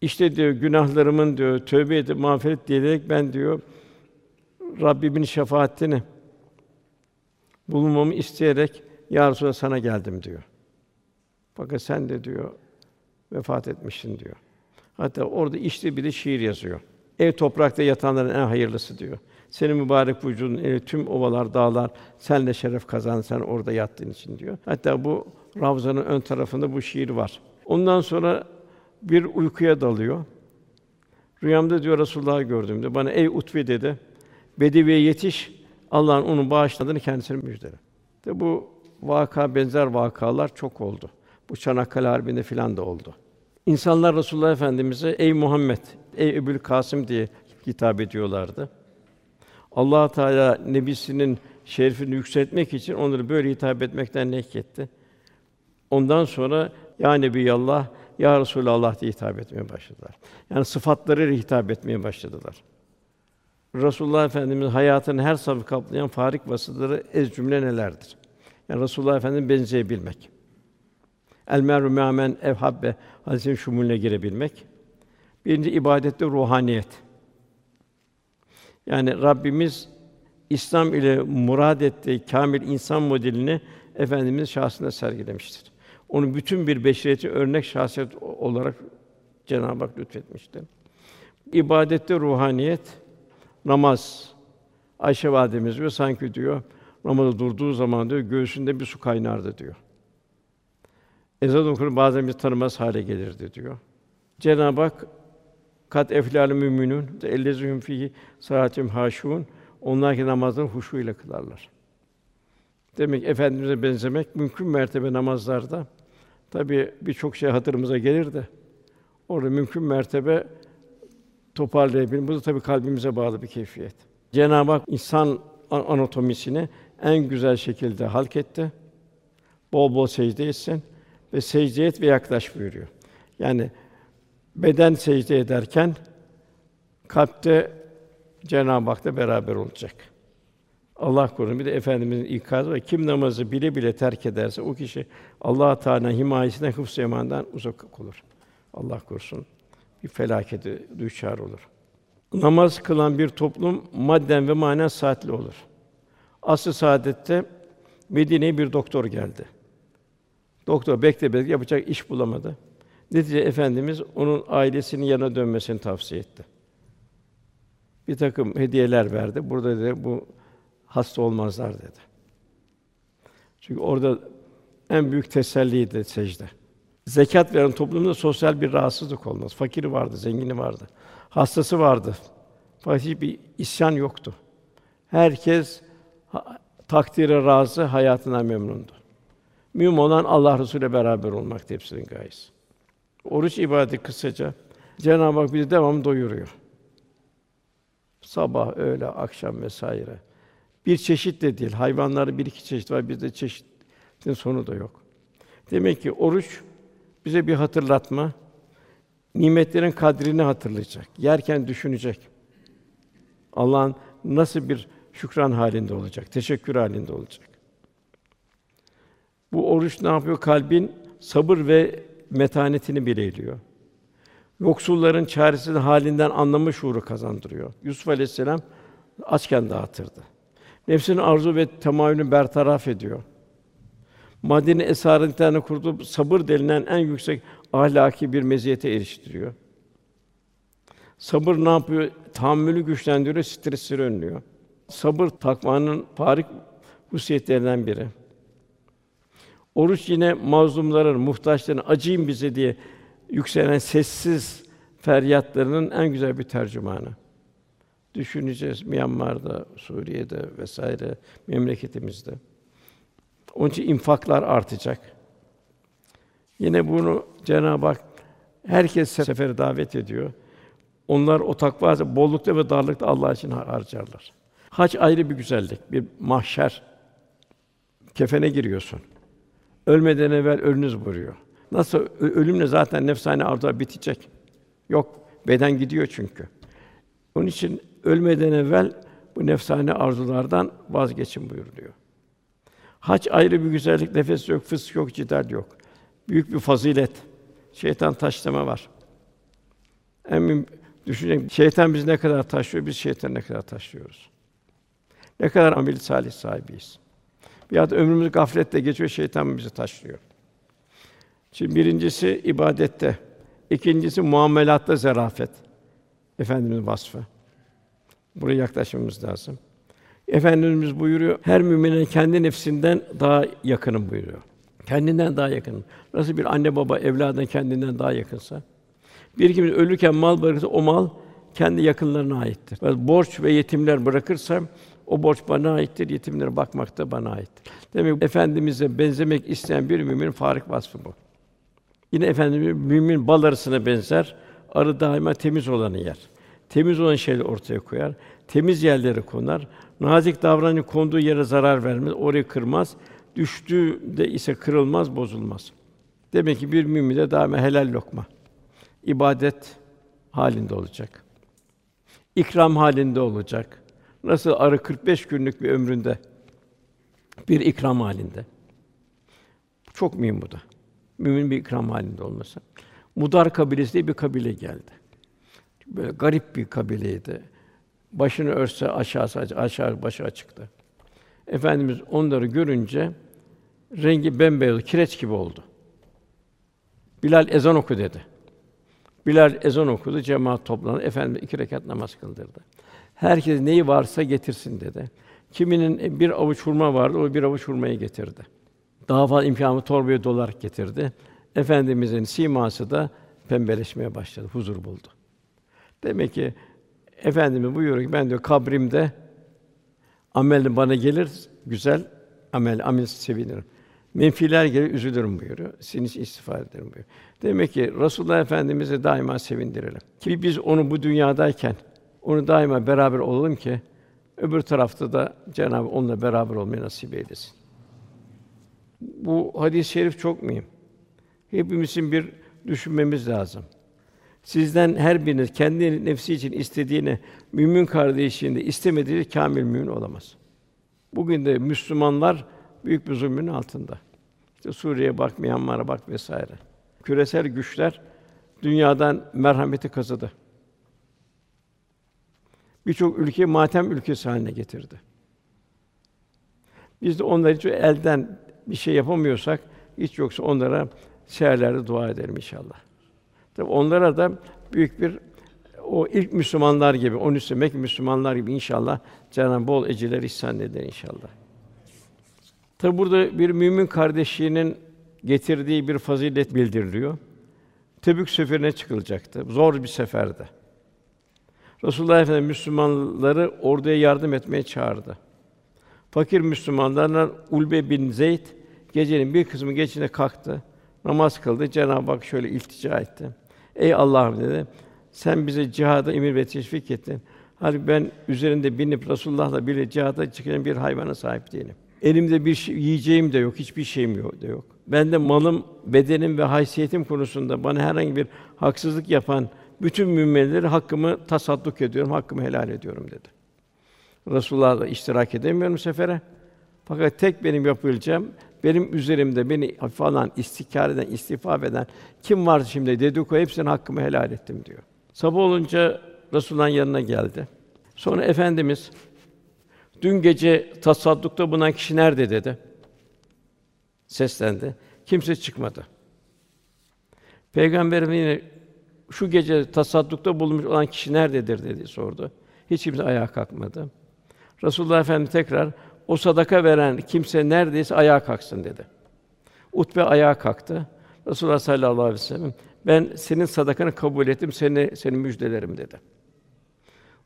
İşte diyor günahlarımın diyor tövbe edip mağfiret dileyerek ben diyor Rabbimin şefaatini bulunmamı isteyerek ya Resulallah sana geldim diyor. Fakat sen de diyor vefat etmişsin diyor. Hatta orada işte bir de şiir yazıyor. Ev toprakta yatanların en hayırlısı diyor. Senin mübarek vücudun eli tüm ovalar, dağlar senle şeref kazan sen orada yattığın için diyor. Hatta bu Ravza'nın ön tarafında bu şiir var. Ondan sonra bir uykuya dalıyor. Rüyamda diyor Resulullah'ı gördüğümde bana ey Utbi dedi. Bedeviye yetiş. Allah'ın onu bağışladığını kendisine müjdele. De bu vaka benzer vakalar çok oldu. Bu Çanakkale Harbi'nde filan da oldu. İnsanlar Resulullah Efendimize ey Muhammed, ey Ebu'l Kasım diye hitap ediyorlardı. Allah Teala nebisinin şerefini yükseltmek için onları böyle hitap etmekten nehyetti. Ondan sonra ya Nebiyallah, ya Resulallah diye hitap etmeye başladılar. Yani sıfatlarıyla hitap etmeye başladılar. Resulullah Efendimiz hayatının her safı kaplayan farik vasıfları ez cümle nelerdir? Yani Resulullah Efendimiz benzeyebilmek. El meru me'amen evhabbe hadisin şumulüne girebilmek. Birinci ibadette ruhaniyet. Yani Rabbimiz İslam ile murad ettiği kamil insan modelini efendimiz şahsında sergilemiştir. Onu bütün bir beşeriyeti örnek şahsiyet olarak Cenab-ı Hak lütfetmiştir. İbadette ruhaniyet, namaz. Ayşe validemiz diyor sanki diyor namazda durduğu zaman diyor göğsünde bir su kaynardı diyor. Ezan okur bazen bir tanımaz hale gelirdi diyor. Cenab-ı Hak kat eflal müminun ellezihum fihi saatim haşun onlar ki namazını huşu ile kılarlar. Demek ki efendimize benzemek mümkün mertebe namazlarda tabi birçok şey hatırımıza gelir de orada mümkün mertebe toparlayabilmek. Bu da tabii kalbimize bağlı bir keyfiyet. Cenab-ı Hak insan anatomisini en güzel şekilde halketti. Bol bol secde etsin ve secde et ve yaklaş buyuruyor. Yani beden secde ederken kalpte Cenab-ı Hak'la beraber olacak. Allah korusun. Bir de efendimizin ikazı var. Kim namazı bile bile terk ederse o kişi Allah Teala himayesinden hıfz emandan uzak olur. Allah korusun. Felakete düşer olur. Namaz kılan bir toplum madden ve manen saatli olur. Asr-ı Saadet'te Medine'ye bir doktor geldi. Doktor bekle bekle yapacak iş bulamadı. Netice efendimiz onun ailesinin yanına dönmesini tavsiye etti. Bir takım hediyeler verdi. Burada dedi bu hasta olmazlar dedi. Çünkü orada en büyük teselliydi secde. Zekat veren toplumda sosyal bir rahatsızlık olmaz. Fakiri vardı, zengini vardı. Hastası vardı. Fakat hiçbir isyan yoktu. Herkes takdire razı, hayatından memnundu. Mühim olan Allah Resulü'yle beraber olmak hepsinin gayesi. Oruç ibadeti kısaca Cenab-ı Hak bizi devam doyuruyor. Sabah, öğle, akşam vesaire. Bir çeşit de değil. Hayvanları bir iki çeşit var. Bizde çeşitin sonu da yok. Demek ki oruç bize bir hatırlatma. Nimetlerin kadrini hatırlayacak. Yerken düşünecek. Allah'ın nasıl bir şükran halinde olacak, teşekkür halinde olacak. Bu oruç ne yapıyor? Kalbin sabır ve metanetini bileliyor. Yoksulların çaresiz halinden anlamı şuuru kazandırıyor. Yusuf Aleyhisselam açken dağıtırdı. Nefsinin arzu ve temayülünü bertaraf ediyor. Madeni esaretlerini kurduğu sabır denilen en yüksek ahlaki bir meziyete eriştiriyor. Sabır ne yapıyor? Tahammülü güçlendiriyor, stresleri önlüyor. Sabır takvanın farik hususiyetlerinden biri. Oruç yine mazlumların, muhtaçların acıyın bize diye yükselen sessiz feryatlarının en güzel bir tercümanı. Düşüneceğiz Myanmar'da, Suriye'de vesaire memleketimizde. Onun için infaklar artacak. Yine bunu Cenab-ı Hak herkes sefere davet ediyor. Onlar o takva bollukta ve darlıkta Allah için harcarlar. Hac ayrı bir güzellik, bir mahşer. Kefene giriyorsun. Ölmeden evvel ölünüz buyuruyor. Nasıl ölümle zaten nefsane arzular bitecek. Yok, beden gidiyor çünkü. Onun için ölmeden evvel bu nefsane arzulardan vazgeçin buyuruyor. Hac ayrı bir güzellik, nefes yok, fısk yok, cidal yok. Büyük bir fazilet. Şeytan taşlama var. En düşünün, şeytan bizi ne kadar taşlıyor, biz şeytan ne kadar taşlıyoruz. Ne kadar amel salih sahibiyiz. Ya da ömrümüz gaflette geçiyor, şeytan bizi taşlıyor. Şimdi birincisi ibadette, ikincisi muamelatta zarafet. Efendimiz vasfı. Buraya yaklaşmamız lazım. Efendimiz buyuruyor, her mümine kendi nefsinden daha yakınım buyuruyor. Kendinden daha yakın. Nasıl bir anne baba evladına kendinden daha yakınsa, bir kimse ölürken mal bırakırsa o mal kendi yakınlarına aittir. Borç ve yetimler bırakırsa o borç bana aittir, yetimlere bakmak da bana aittir. Demek efendimize benzemek isteyen bir müminin farik vasfı bu. Yine efendimiz mümin bal arısına benzer. Arı daima temiz olanı yer. Temiz olan şeyleri ortaya koyar. Temiz yerlere konar. Nazik davranı konduğu yere zarar vermez, orayı kırmaz. Düştüğünde ise kırılmaz, bozulmaz. Demek ki bir mümin de daima helal lokma. ibadet halinde olacak. İkram halinde olacak. Nasıl arı 45 günlük bir ömründe bir ikram halinde. Çok mühim bu da. Mümin bir ikram halinde olması. Mudar kabilesi diye bir kabile geldi. Böyle garip bir kabileydi. Başını örse aşağısı aşağı başı açıktı. Efendimiz onları görünce rengi bembeyaz, kireç gibi oldu. Bilal ezan oku dedi. Bilal ezan okudu, cemaat toplandı. Efendimiz iki rekat namaz kıldırdı. Herkes neyi varsa getirsin dedi. Kiminin bir avuç hurma vardı, o bir avuç hurmayı getirdi. Daha fazla imkanı torbaya dolarak getirdi. Efendimizin siması da pembeleşmeye başladı, huzur buldu. Demek ki Efendimiz buyuruyor ki ben diyor kabrimde amel bana gelir güzel amel amel sevinirim. Menfiler gelir üzülürüm buyuruyor. Sizin için istiğfar ederim buyuruyor. Demek ki Resulullah Efendimizi daima sevindirelim. Ki biz onu bu dünyadayken onu daima beraber olalım ki Öbür tarafta da Cenab-ı onunla beraber olmayı nasip eylesin. Bu hadis-i şerif çok mühim. Hepimizin bir düşünmemiz lazım. Sizden her biriniz kendi nefsi için istediğini mümin kardeşinde istemediği kamil mümin olamaz. Bugün de Müslümanlar büyük bir zulmün altında. İşte Suriye'ye bak, Myanmar'a bak vesaire. Küresel güçler dünyadan merhameti kazıdı. Birçok ülke matem ülkesi haline getirdi. Biz de onlar için elden bir şey yapamıyorsak hiç yoksa onlara seherlerde dua edelim inşallah. Tabi onlara da büyük bir o ilk Müslümanlar gibi, 13 Mekke Müslümanlar gibi inşallah Cenab-ı bol ecirler ihsan eder inşallah. Tabi burada bir mümin kardeşliğinin getirdiği bir fazilet bildiriliyor. Tebük seferine çıkılacaktı. Zor bir seferde. Resulullah Efendimiz Müslümanları orduya yardım etmeye çağırdı. Fakir Müslümanlardan Ulbe bin Zeyd gecenin bir kısmı geçine kalktı. Namaz kıldı. Cenab-ı Hak şöyle iltica etti. Ey Allah'ım dedi. Sen bize cihada emir ve teşvik ettin. Halbuki ben üzerinde binip Resulullah'la bile cihada çıkan bir hayvana sahip değilim. Elimde bir şey, yiyeceğim de yok, hiçbir şeyim yok da yok. Ben de malım, bedenim ve haysiyetim konusunda bana herhangi bir haksızlık yapan bütün müminleri hakkımı tasadduk ediyorum, hakkımı helal ediyorum dedi. Resulullah'la iştirak edemiyorum sefere. Fakat tek benim yapılacağım, benim üzerimde beni hafife alan, istikrar eden, istifaf eden kim var şimdi dedikodu hepsinin hakkımı helal ettim diyor. Sabah olunca Resulullah'ın yanına geldi. Sonra efendimiz dün gece tasaddukta bulunan kişi nerede dedi. Seslendi. Kimse çıkmadı. Peygamberimiz yine şu gece tasaddukta bulunmuş olan kişi nerededir dedi sordu. Hiç kimse ayağa kalkmadı. Resulullah Efendimiz tekrar o sadaka veren kimse neredeyse ayağa kalksın dedi. Utbe ayağa kalktı. Resulullah sallallahu aleyhi ve sellem ben senin sadakanı kabul ettim, seni seni müjdelerim dedi.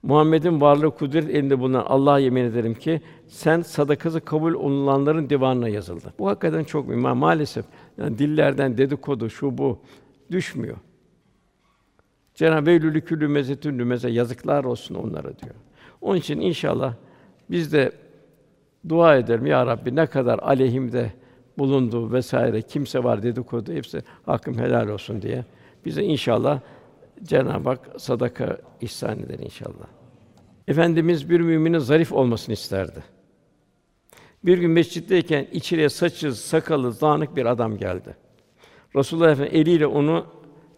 Muhammed'in varlığı kudret elinde bulunan Allah'a yemin ederim ki sen sadakası kabul olunanların divanına yazıldı. Bu hakikaten çok mühim. Maalesef yani dillerden dedikodu şu bu düşmüyor. Cenab-ı Eylülü küllü mezetün yazıklar olsun onlara diyor. Onun için inşallah biz de dua edelim ya Rabbi ne kadar aleyhimde bulundu vesaire kimse var dedikodu hepsi hakkım helal olsun diye bize inşallah Cenab-ı Hak sadaka ihsan eder inşallah. Efendimiz bir müminin zarif olmasını isterdi. Bir gün mescitteyken içeriye saçı, sakalı dağınık bir adam geldi. Resulullah Efendimiz eliyle onu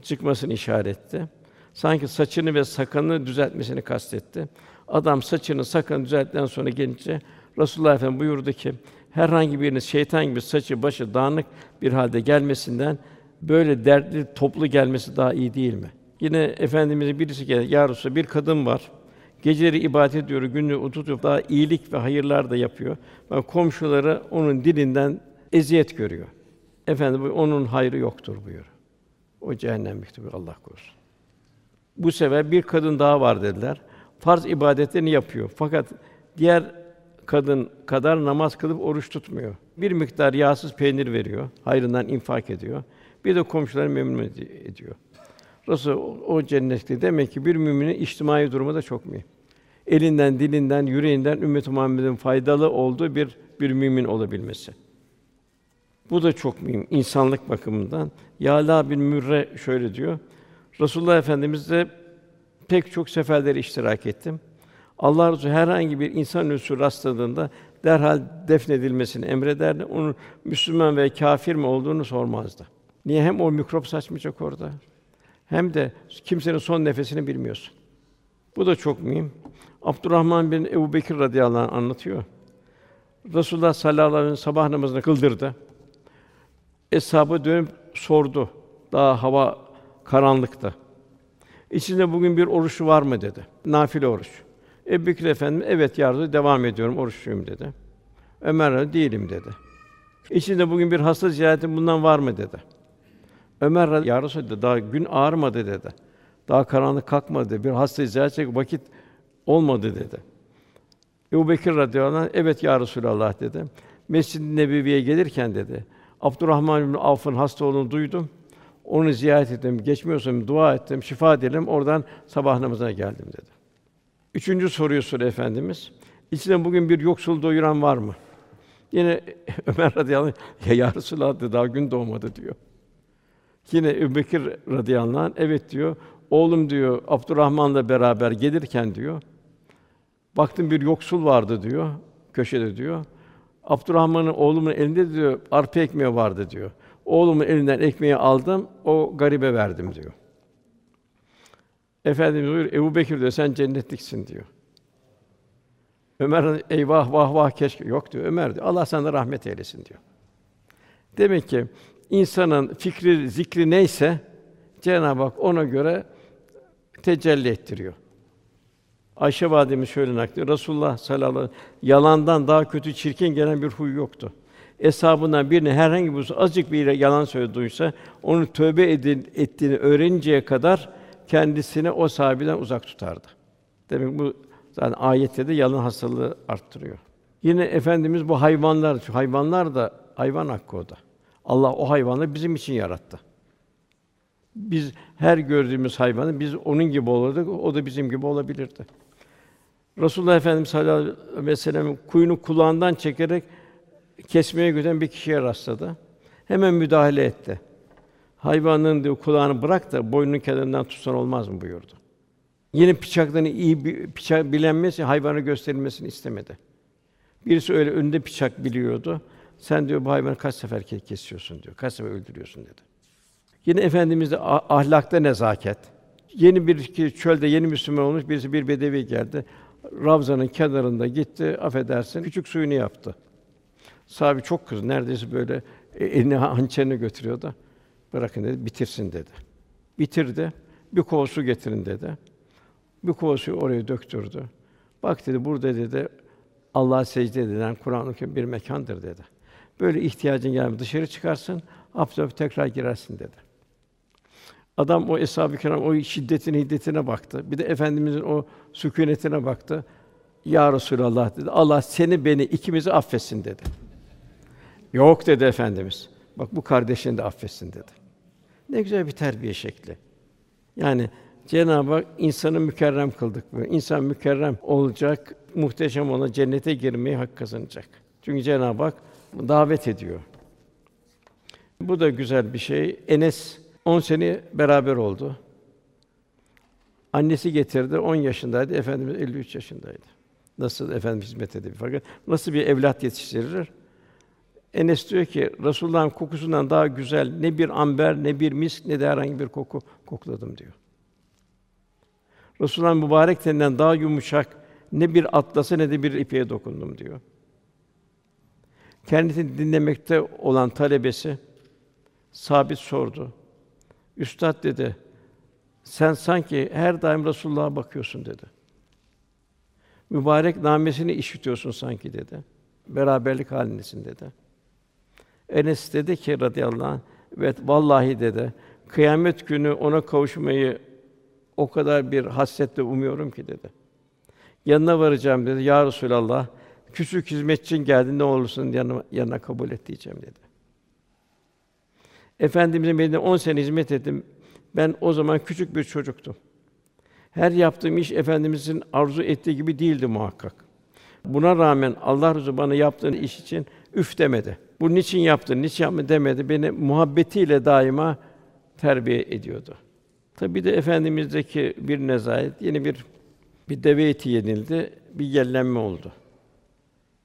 çıkmasını işaret etti. Sanki saçını ve sakalını düzeltmesini kastetti. Adam saçını, sakalını düzelttikten sonra gelince Resulullah Efendimiz buyurdu ki herhangi biriniz şeytan gibi saçı başı dağınık bir halde gelmesinden böyle dertli toplu gelmesi daha iyi değil mi? Yine efendimizin birisi geldi. Ya Resulallah, bir kadın var. Geceleri ibadet ediyor, günü tutuyor, daha iyilik ve hayırlar da yapıyor. Bak komşuları onun dilinden eziyet görüyor. Efendim onun hayrı yoktur buyur. O cehennemliktir Allah korusun. Bu sefer bir kadın daha var dediler. Farz ibadetlerini yapıyor. Fakat diğer kadın kadar namaz kılıp oruç tutmuyor. Bir miktar yağsız peynir veriyor, hayrından infak ediyor. Bir de komşuları memnun ediyor. Resul o cennetli demek ki bir müminin içtimai durumu da çok mühim. Elinden, dilinden, yüreğinden ümmet Muhammed'in faydalı olduğu bir bir mümin olabilmesi. Bu da çok mühim insanlık bakımından. Yâlâ bin Mürre şöyle diyor. Resulullah Efendimiz de pek çok seferlere iştirak ettim. Allah Resulü herhangi bir insan ölüsü rastladığında derhal defnedilmesini emrederdi. Onun Müslüman ve kâfir mi olduğunu sormazdı. Niye hem o mikrop saçmayacak orada hem de kimsenin son nefesini bilmiyorsun. Bu da çok mühim. Abdurrahman bin Ebu Bekir radıyallahu anh anlatıyor. Resulullah sallallahu aleyhi ve sellem sabah namazını kıldırdı. Eshabı dönüp sordu. Daha hava karanlıktı. İçinde bugün bir oruçlu var mı dedi. Nafile oruç. Ebu Bekir Efendim, evet ya devam ediyorum, oruçluyum dedi. Ömer değilim dedi. İçinde bugün bir hasta ziyareti bundan var mı dedi. Ömer ya Resulallah, daha gün ağarmadı dedi. Daha karanlık kalkmadı. Bir hasta ziyaret edecek vakit olmadı dedi. Ebu Bekir radıyallahu anh, evet ya Resulallah dedi. Mescid-i Nebevi'ye gelirken dedi. Abdurrahman bin Avf'ın hasta olduğunu duydum. Onu ziyaret ettim. Geçmiyorsam dua ettim, şifa dilerim. Oradan sabah namazına geldim dedi. Üçüncü soruyu soruyor efendimiz. İçinde bugün bir yoksul doyuran var mı? Yine [LAUGHS] Ömer radıyallahu anh, ya, ya Resulallah daha gün doğmadı diyor. Yine Ebubekir radıyallahu anh, evet diyor, oğlum diyor, Abdurrahman'la beraber gelirken diyor, baktım bir yoksul vardı diyor, köşede diyor. Abdurrahman'ın oğlumun elinde diyor, arpa ekmeği vardı diyor. Oğlumun elinden ekmeği aldım, o garibe verdim diyor. Efendimiz buyur, Ebu Bekir diyor, sen cennetliksin diyor. Ömer eyvah vah vah keşke yok diyor. Ömer diyor. Allah sana rahmet eylesin diyor. Demek ki insanın fikri, zikri neyse Cenab-ı Hak ona göre tecelli ettiriyor. Ayşe validemiz şöyle naklediyor. Resulullah sallallahu aleyhi ve sellem yalandan daha kötü çirkin gelen bir huy yoktu. Eshabından birine herhangi bir azıcık bir yalan söyledi onu tövbe edin, ettiğini öğreninceye kadar kendisini o sahabeden uzak tutardı. Demek bu zaten ayette de yalan hastalığı arttırıyor. Yine efendimiz bu hayvanlar, şu hayvanlar da hayvan hakkı o da. Allah o hayvanı bizim için yarattı. Biz her gördüğümüz hayvanı biz onun gibi olurduk, o da bizim gibi olabilirdi. Resulullah Efendimiz sallallahu aleyhi ve sellem kuyunu kulağından çekerek kesmeye giden bir kişiye rastladı. Hemen müdahale etti. Hayvanın diyor kulağını bırak da boynunun kenarından tutsan olmaz mı buyurdu. Yine bıçaklarını iyi bıçak bilenmesi hayvanı gösterilmesini istemedi. Birisi öyle önünde bıçak biliyordu. Sen diyor bu hayvanı kaç sefer kesiyorsun diyor. Kaç sefer öldürüyorsun dedi. Yine efendimizde ahlakta nezaket. Yeni bir ki çölde yeni Müslüman olmuş birisi bir bedevi geldi. Ravzanın kenarında gitti, affedersin, küçük suyunu yaptı. Sahibi çok kızdı. Neredeyse böyle e, elini hançerini götürüyordu. Bırakın dedi, bitirsin dedi. Bitirdi. Bir kova su getirin dedi. Bir kova suyu oraya döktürdü. Bak dedi, burada dedi, Allah'a secde edilen Kur'an-ı bir mekandır dedi. Böyle ihtiyacın gelme dışarı çıkarsın, abdest tekrar girersin dedi. Adam o eshab-ı kiram o şiddetine, hiddetine baktı. Bir de efendimizin o sükûnetine baktı. Ya Resulallah dedi. Allah seni beni ikimizi affetsin dedi. Yok dedi efendimiz. Bak bu kardeşini de affetsin dedi. Ne güzel bir terbiye şekli. Yani Cenab-ı Hak insanı mükerrem kıldık böyle. İnsan mükerrem olacak, muhteşem ona cennete girmeyi hak kazanacak. Çünkü Cenab-ı Hak davet ediyor. Bu da güzel bir şey. Enes 10 sene beraber oldu. Annesi getirdi, 10 yaşındaydı, Efendimiz 53 yaşındaydı. Nasıl Efendimiz hizmet edebilir? Fakat nasıl bir evlat yetiştirir? Enes diyor ki Resulullah'ın kokusundan daha güzel ne bir amber, ne bir misk, ne de herhangi bir koku kokladım diyor. Resulullah'ın mübarek teninden daha yumuşak ne bir atlası ne de bir ipeğe dokundum diyor. Kendisini dinlemekte olan talebesi sabit sordu. Üstad dedi, sen sanki her daim Resulullah'a bakıyorsun dedi. Mübarek namesini işitiyorsun sanki dedi. Beraberlik halindesin dedi. Enes dedi ki radıyallahu anh, evet vallahi dedi, kıyamet günü ona kavuşmayı o kadar bir hasretle umuyorum ki dedi. Yanına varacağım dedi. Ya Resulallah, küçük hizmetçin geldi ne olursun yanına, yanına kabul et diyeceğim dedi. Efendimizin benimle 10 sene hizmet ettim. Ben o zaman küçük bir çocuktum. Her yaptığım iş efendimizin arzu ettiği gibi değildi muhakkak. Buna rağmen Allah Resulü bana yaptığın iş için üf demedi. Bu niçin yaptın, niçin yapma demedi. Beni muhabbetiyle daima terbiye ediyordu. Tabi de efendimizdeki bir nezahet yeni bir bir deve eti yenildi, bir yellenme oldu.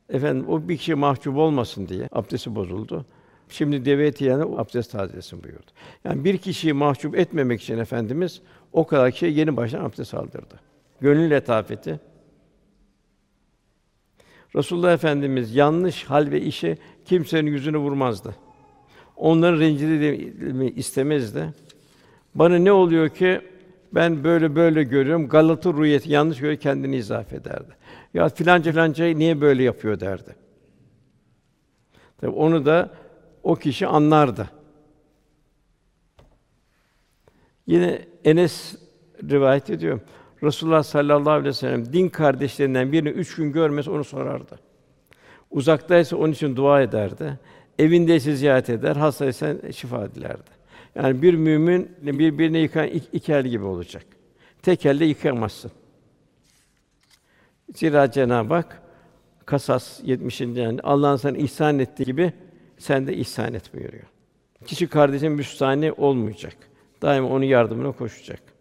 Efendim o bir kişi mahcup olmasın diye abdesti bozuldu. Şimdi deve eti yani abdest tazelesin buyurdu. Yani bir kişiyi mahcup etmemek için efendimiz o kadar kişiye yeni baştan abdest aldırdı. Gönül letafeti. Resulullah Efendimiz yanlış hal ve işe kimsenin yüzünü vurmazdı. Onların rencide istemezdi. Bana ne oluyor ki ben böyle böyle görüyorum. Galata rüyeti yanlış görüyor kendini izaf ederdi. Ya filanca filanca niye böyle yapıyor derdi. Tabi onu da o kişi anlardı. Yine Enes rivayet ediyor. Resulullah sallallahu aleyhi ve sellem din kardeşlerinden birini üç gün görmez onu sorardı. Uzaktaysa onun için dua ederdi. Evindeyse ziyaret eder, hastaysa şifa dilerdi. Yani bir mümin birbirini yıkan iki, iki el gibi olacak. Tek elle yıkamazsın. Zira Cenab-ı Hak Kasas 70. yani Allah'ın sana ihsan ettiği gibi sen de ihsan et buyuruyor. Kişi kardeşine müstahane olmayacak. Daima onun yardımına koşacak.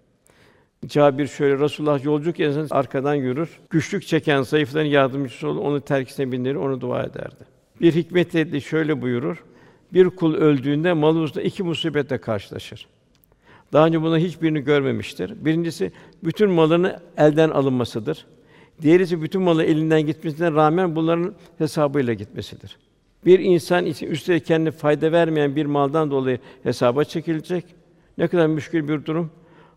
Cabir şöyle Resulullah yolculuk esnasında arkadan yürür. Güçlük çeken zayıfların yardımcısı olur. Onu terkisine bindirir, onu dua ederdi. Bir hikmetle şöyle buyurur. Bir kul öldüğünde malı uzda iki musibetle karşılaşır. Daha önce buna hiçbirini görmemiştir. Birincisi bütün malının elden alınmasıdır. Diğerisi bütün malı elinden gitmesine rağmen bunların hesabıyla gitmesidir. Bir insan için üstelik kendine fayda vermeyen bir maldan dolayı hesaba çekilecek. Ne kadar müşkül bir durum.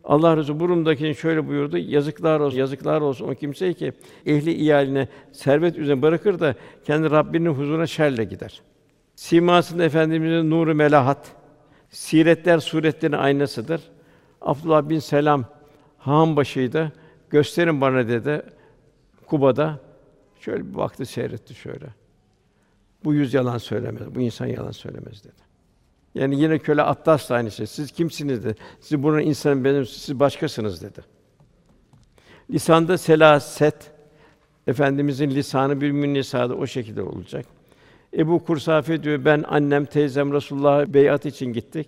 Allah Resulü bu durumdakini şöyle buyurdu: Yazıklar olsun, yazıklar olsun o kimseye ki ehli iyaline servet üzerine bırakır da kendi Rabbinin huzuruna şerle gider. Simasında efendimizin nuru melahat, siretler suretlerin aynasıdır. Abdullah bin Selam han başıydı. Gösterin bana dedi. Kuba'da şöyle bir baktı seyretti şöyle. Bu yüz yalan söylemez, bu insan yalan söylemez dedi. Yani yine köle Attas da aynı şey. Siz kimsiniz dedi. Siz buranın insanı benim, siz başkasınız dedi. Lisanda selaset, Efendimizin lisanı bir mümin lisanı o şekilde olacak. Ebu Kursafe diyor, ben annem, teyzem Resulullah'a beyat için gittik.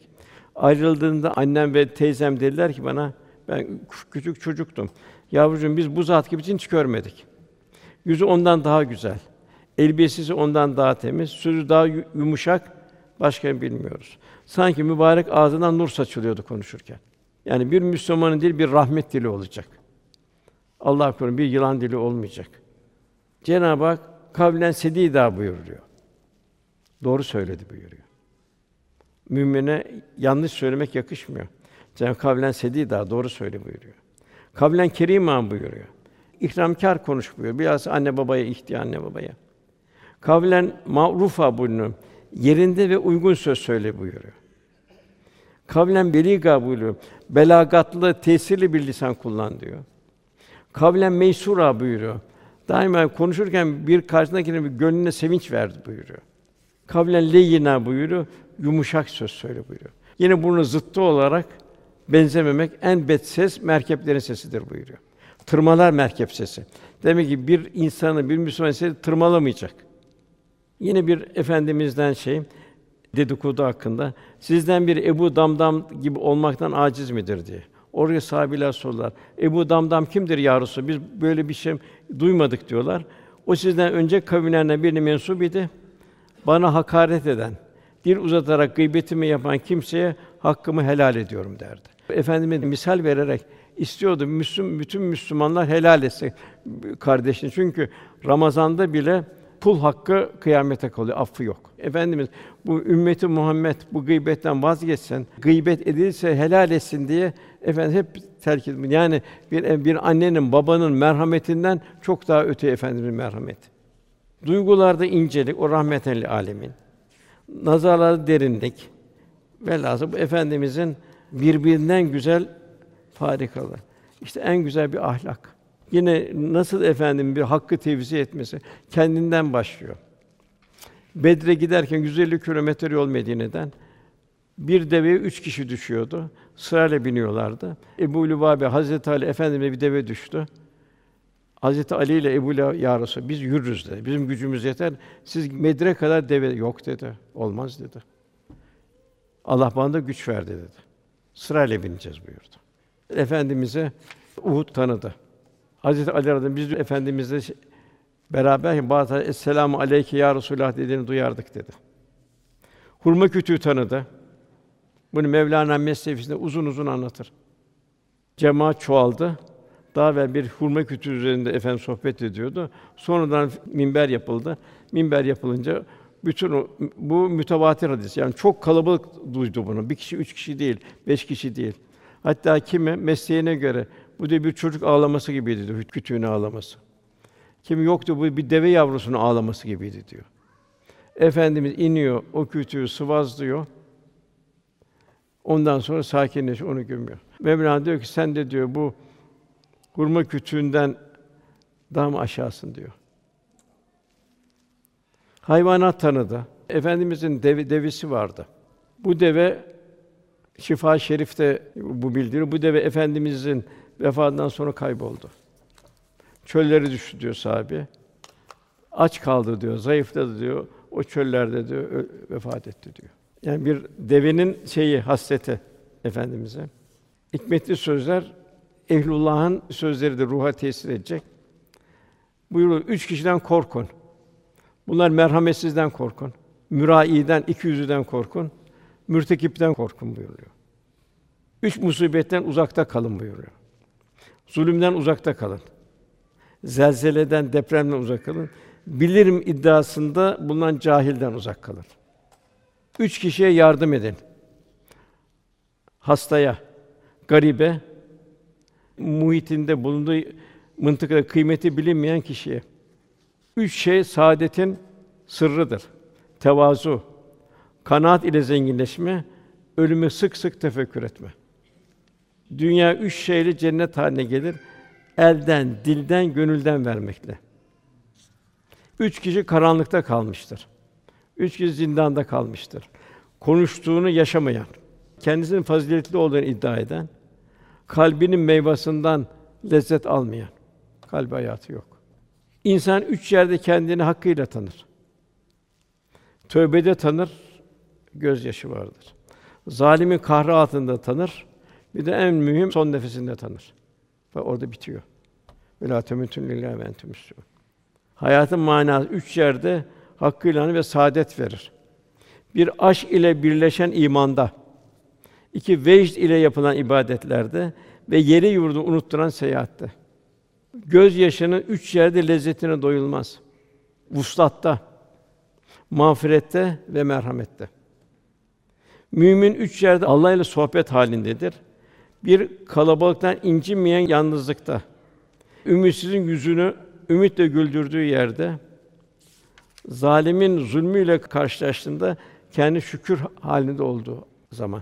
Ayrıldığında annem ve teyzem dediler ki bana, ben küçük çocuktum. Yavrucuğum biz bu zat gibi hiç görmedik. Yüzü ondan daha güzel. Elbisesi ondan daha temiz, sözü daha yumuşak, başka bilmiyoruz. Sanki mübarek ağzından nur saçılıyordu konuşurken. Yani bir Müslümanın dili bir rahmet dili olacak. Allah korusun bir yılan dili olmayacak. Cenab-ı Hak kavlen sedîdâ buyuruyor. Doğru söyledi buyuruyor. Mümine yanlış söylemek yakışmıyor. Cenab-ı kavlen sedîdâ doğru söyle buyuruyor. Kavlen kerîmâ buyuruyor. İkramkar konuş. Biraz anne babaya ihtiyaç anne babaya. Kavlen ma'rufa buyuruyor. Yerinde ve uygun söz söyle buyuruyor. Kavlen beliga buyuruyor. Belagatlı, tesirli bir lisan kullan diyor. Kavlen meysura buyuruyor. Daima konuşurken bir karşındakine bir gönlüne sevinç verdi buyuruyor. Kavlen leyyina buyuruyor. Yumuşak söz söyle buyuruyor. Yine bunun zıttı olarak benzememek en bet ses merkeplerin sesidir buyuruyor. Tırmalar merkep sesi. Demek ki bir insanı bir Müslüman sesi tırmalamayacak. Yine bir efendimizden şey dedikodu hakkında sizden bir Ebu Damdam gibi olmaktan aciz midir diye. Oraya sahabiler sorular. Ebu Damdam kimdir ya Resulallah? Biz böyle bir şey duymadık diyorlar. O sizden önce kavimlerine birine mensup idi. Bana hakaret eden, dil uzatarak gıybetimi yapan kimseye hakkımı helal ediyorum derdi. Efendimiz misal vererek istiyordu Müslüm bütün Müslümanlar helal etse kardeşini. Çünkü Ramazanda bile pul hakkı kıyamete kalıyor, affı yok. Efendimiz bu ümmeti Muhammed bu gıybetten vazgeçsen, gıybet edilse helal etsin diye efendim hep terk etmiş. Yani bir bir annenin, babanın merhametinden çok daha öte efendimizin merhameti. Duygularda incelik, o rahmeten alemin. Nazarlarda derinlik. Velhâsıl bu efendimizin birbirinden güzel farikalı. İşte en güzel bir ahlak. Yine nasıl efendim bir hakkı tevzi etmesi kendinden başlıyor. Bedre giderken 150 kilometre yol Medine'den bir deveye üç kişi düşüyordu. Sırayla biniyorlardı. Ebu Lübabe Hazreti Ali Efendimiz'e bir deve düştü. Hazreti Ali ile Ebu Lübabe ya Resulallah, biz yürürüz dedi. Bizim gücümüz yeter. Siz Medre kadar deve yok dedi. Olmaz dedi. Allah bana da güç verdi dedi. Sırayla bineceğiz buyurdu. Efendimize Uhud tanıdı. Hazreti Ali radıyallahu biz efendimizle beraber bazı "Esselamu aleyke ya Resulullah" dediğini duyardık dedi. Hurma kütüğü tanıdı. Bunu Mevlana Mesnevisinde uzun uzun anlatır. Cemaat çoğaldı. Daha evvel bir hurma kütüğü üzerinde efendim sohbet ediyordu. Sonradan minber yapıldı. Minber yapılınca bütün bu mütevatir hadis. Yani çok kalabalık duydu bunu. Bir kişi, üç kişi değil, beş kişi değil. Hatta kimi mesleğine göre bu da bir çocuk ağlaması gibiydi diyor, kütüğünü ağlaması. Kim yoktu bu bir deve yavrusunun ağlaması gibiydi diyor. Efendimiz iniyor, o kütüğü sıvazlıyor. Ondan sonra sakinleşiyor, onu gömüyor. Mevlana diyor ki sen de diyor bu hurma kütüğünden daha mı aşağısın diyor. Hayvanat tanıdı. Efendimizin deve, devesi vardı. Bu deve Şifa Şerif'te bu bildiriyor. Bu deve efendimizin vefatından sonra kayboldu. Çöllere düştü diyor sahabe. Aç kaldı diyor, zayıfladı diyor. O çöllerde diyor vefat etti diyor. Yani bir devenin şeyi hasreti efendimize. Hikmetli sözler ehlullah'ın sözleridir ruha tesir edecek. Buyuruyor üç kişiden korkun. Bunlar merhametsizden korkun. Müraiden, iki yüzüden korkun. Mürtekipten korkun buyuruyor. Üç musibetten uzakta kalın buyuruyor. Zulümden uzakta kalın. Zelzeleden, depremden uzak kalın. Bilirim iddiasında bulunan cahilden uzak kalın. Üç kişiye yardım edin. Hastaya, garibe, muhitinde bulunduğu mıntıkada kıymeti bilinmeyen kişiye. Üç şey saadetin sırrıdır. Tevazu, kanaat ile zenginleşme, ölümü sık sık tefekkür etme. Dünya üç şeyle cennet haline gelir. Elden, dilden, gönülden vermekle. Üç kişi karanlıkta kalmıştır. Üç kişi zindanda kalmıştır. Konuştuğunu yaşamayan, kendisinin faziletli olduğunu iddia eden, kalbinin meyvasından lezzet almayan, kalbi hayatı yok. İnsan üç yerde kendini hakkıyla tanır. Tövbede tanır, gözyaşı vardır. Zalimin kahrı altında tanır. Bir de en mühim son nefesinde tanır. Ve orada bitiyor. Ve la temutun lillahi ve entum. Hayatın manası üç yerde hakkıyla ve saadet verir. Bir aşk ile birleşen imanda, iki vecd ile yapılan ibadetlerde ve yeri yurdu unutturan seyahatte. Göz yaşının üç yerde lezzetine doyulmaz. Vuslatta, mağfirette ve merhamette. Mümin üç yerde Allah ile sohbet halindedir. Bir kalabalıktan incinmeyen yalnızlıkta. Ümitsizin yüzünü ümitle güldürdüğü yerde, zalimin zulmüyle karşılaştığında kendi şükür halinde olduğu zaman.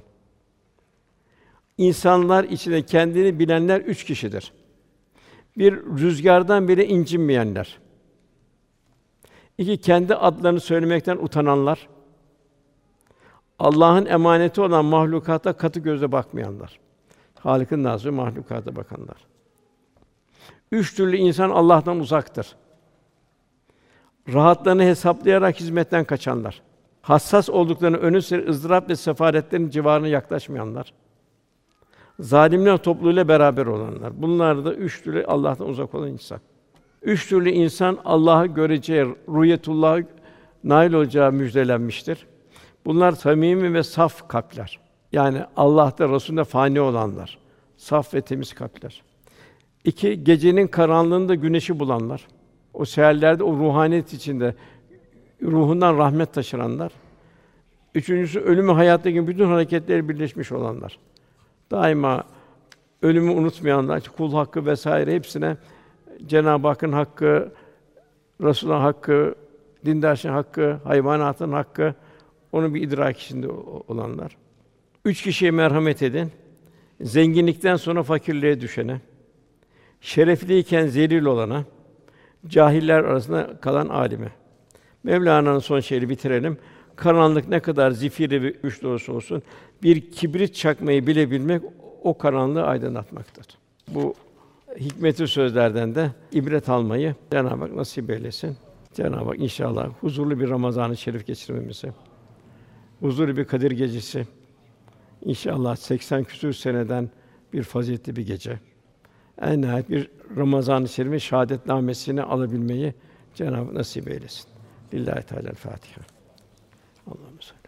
İnsanlar içinde kendini bilenler üç kişidir. Bir rüzgardan bile incinmeyenler. İki kendi adlarını söylemekten utananlar. Allah'ın emaneti olan mahlukata katı gözle bakmayanlar. Halık'ın nazı mahlukata bakanlar. Üç türlü insan Allah'tan uzaktır. Rahatlarını hesaplayarak hizmetten kaçanlar. Hassas olduklarını önü sıra ızdırap ve sefaretlerin civarına yaklaşmayanlar. Zalimler topluluğuyla beraber olanlar. Bunlar da üç türlü Allah'tan uzak olan insan. Üç türlü insan Allah'ı göreceği, ruhiyetullah'a nail olacağı müjdelenmiştir. Bunlar samimi ve saf kalpler. Yani Allah'ta Resulünde fani olanlar. Saf ve temiz kalpler. İki, gecenin karanlığında güneşi bulanlar. O seherlerde o ruhaniyet içinde ruhundan rahmet taşıranlar. Üçüncüsü ölümü hayattaki bütün hareketleri birleşmiş olanlar. Daima ölümü unutmayanlar, kul hakkı vesaire hepsine Cenab-ı Hakk'ın hakkı, Resulullah'ın hakkı, dindaşın hakkı, hayvanatın hakkı onu bir idrak içinde olanlar. Üç kişiye merhamet edin. Zenginlikten sonra fakirliğe düşene, şerefliyken zelil olana, cahiller arasında kalan alime. Mevlana'nın son şiiri bitirelim. Karanlık ne kadar zifiri ve güçlü olursa olsun bir kibrit çakmayı bilebilmek o karanlığı aydınlatmaktır. Bu hikmetli sözlerden de ibret almayı Cenab-ı Hak nasip eylesin. Cenab-ı Hak inşallah huzurlu bir Ramazan-ı Şerif geçirmemizi, huzurlu bir Kadir Gecesi, inşallah 80 küsur seneden bir faziletli bir gece. En nihayet bir Ramazan-ı Şerif'in şahadetnamesini alabilmeyi Cenab-ı nasip eylesin. Lillahi Teala Fatiha. Salli.